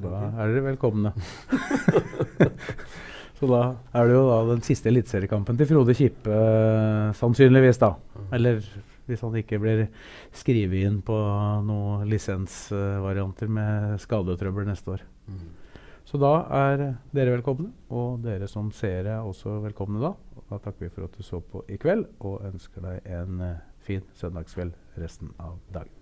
Da er dere velkomne. Så da er det jo da den siste eliteseriekampen til Frode Kippe, eh, sannsynligvis, da. Eller hvis han ikke blir skrevet inn på noen lisensvarianter med skadetrøbbel neste år. Så da er dere velkomne, og dere som seere er også velkomne da. Og da takker vi for at du så på i kveld, og ønsker deg en eh, fin søndagskveld resten av dagen.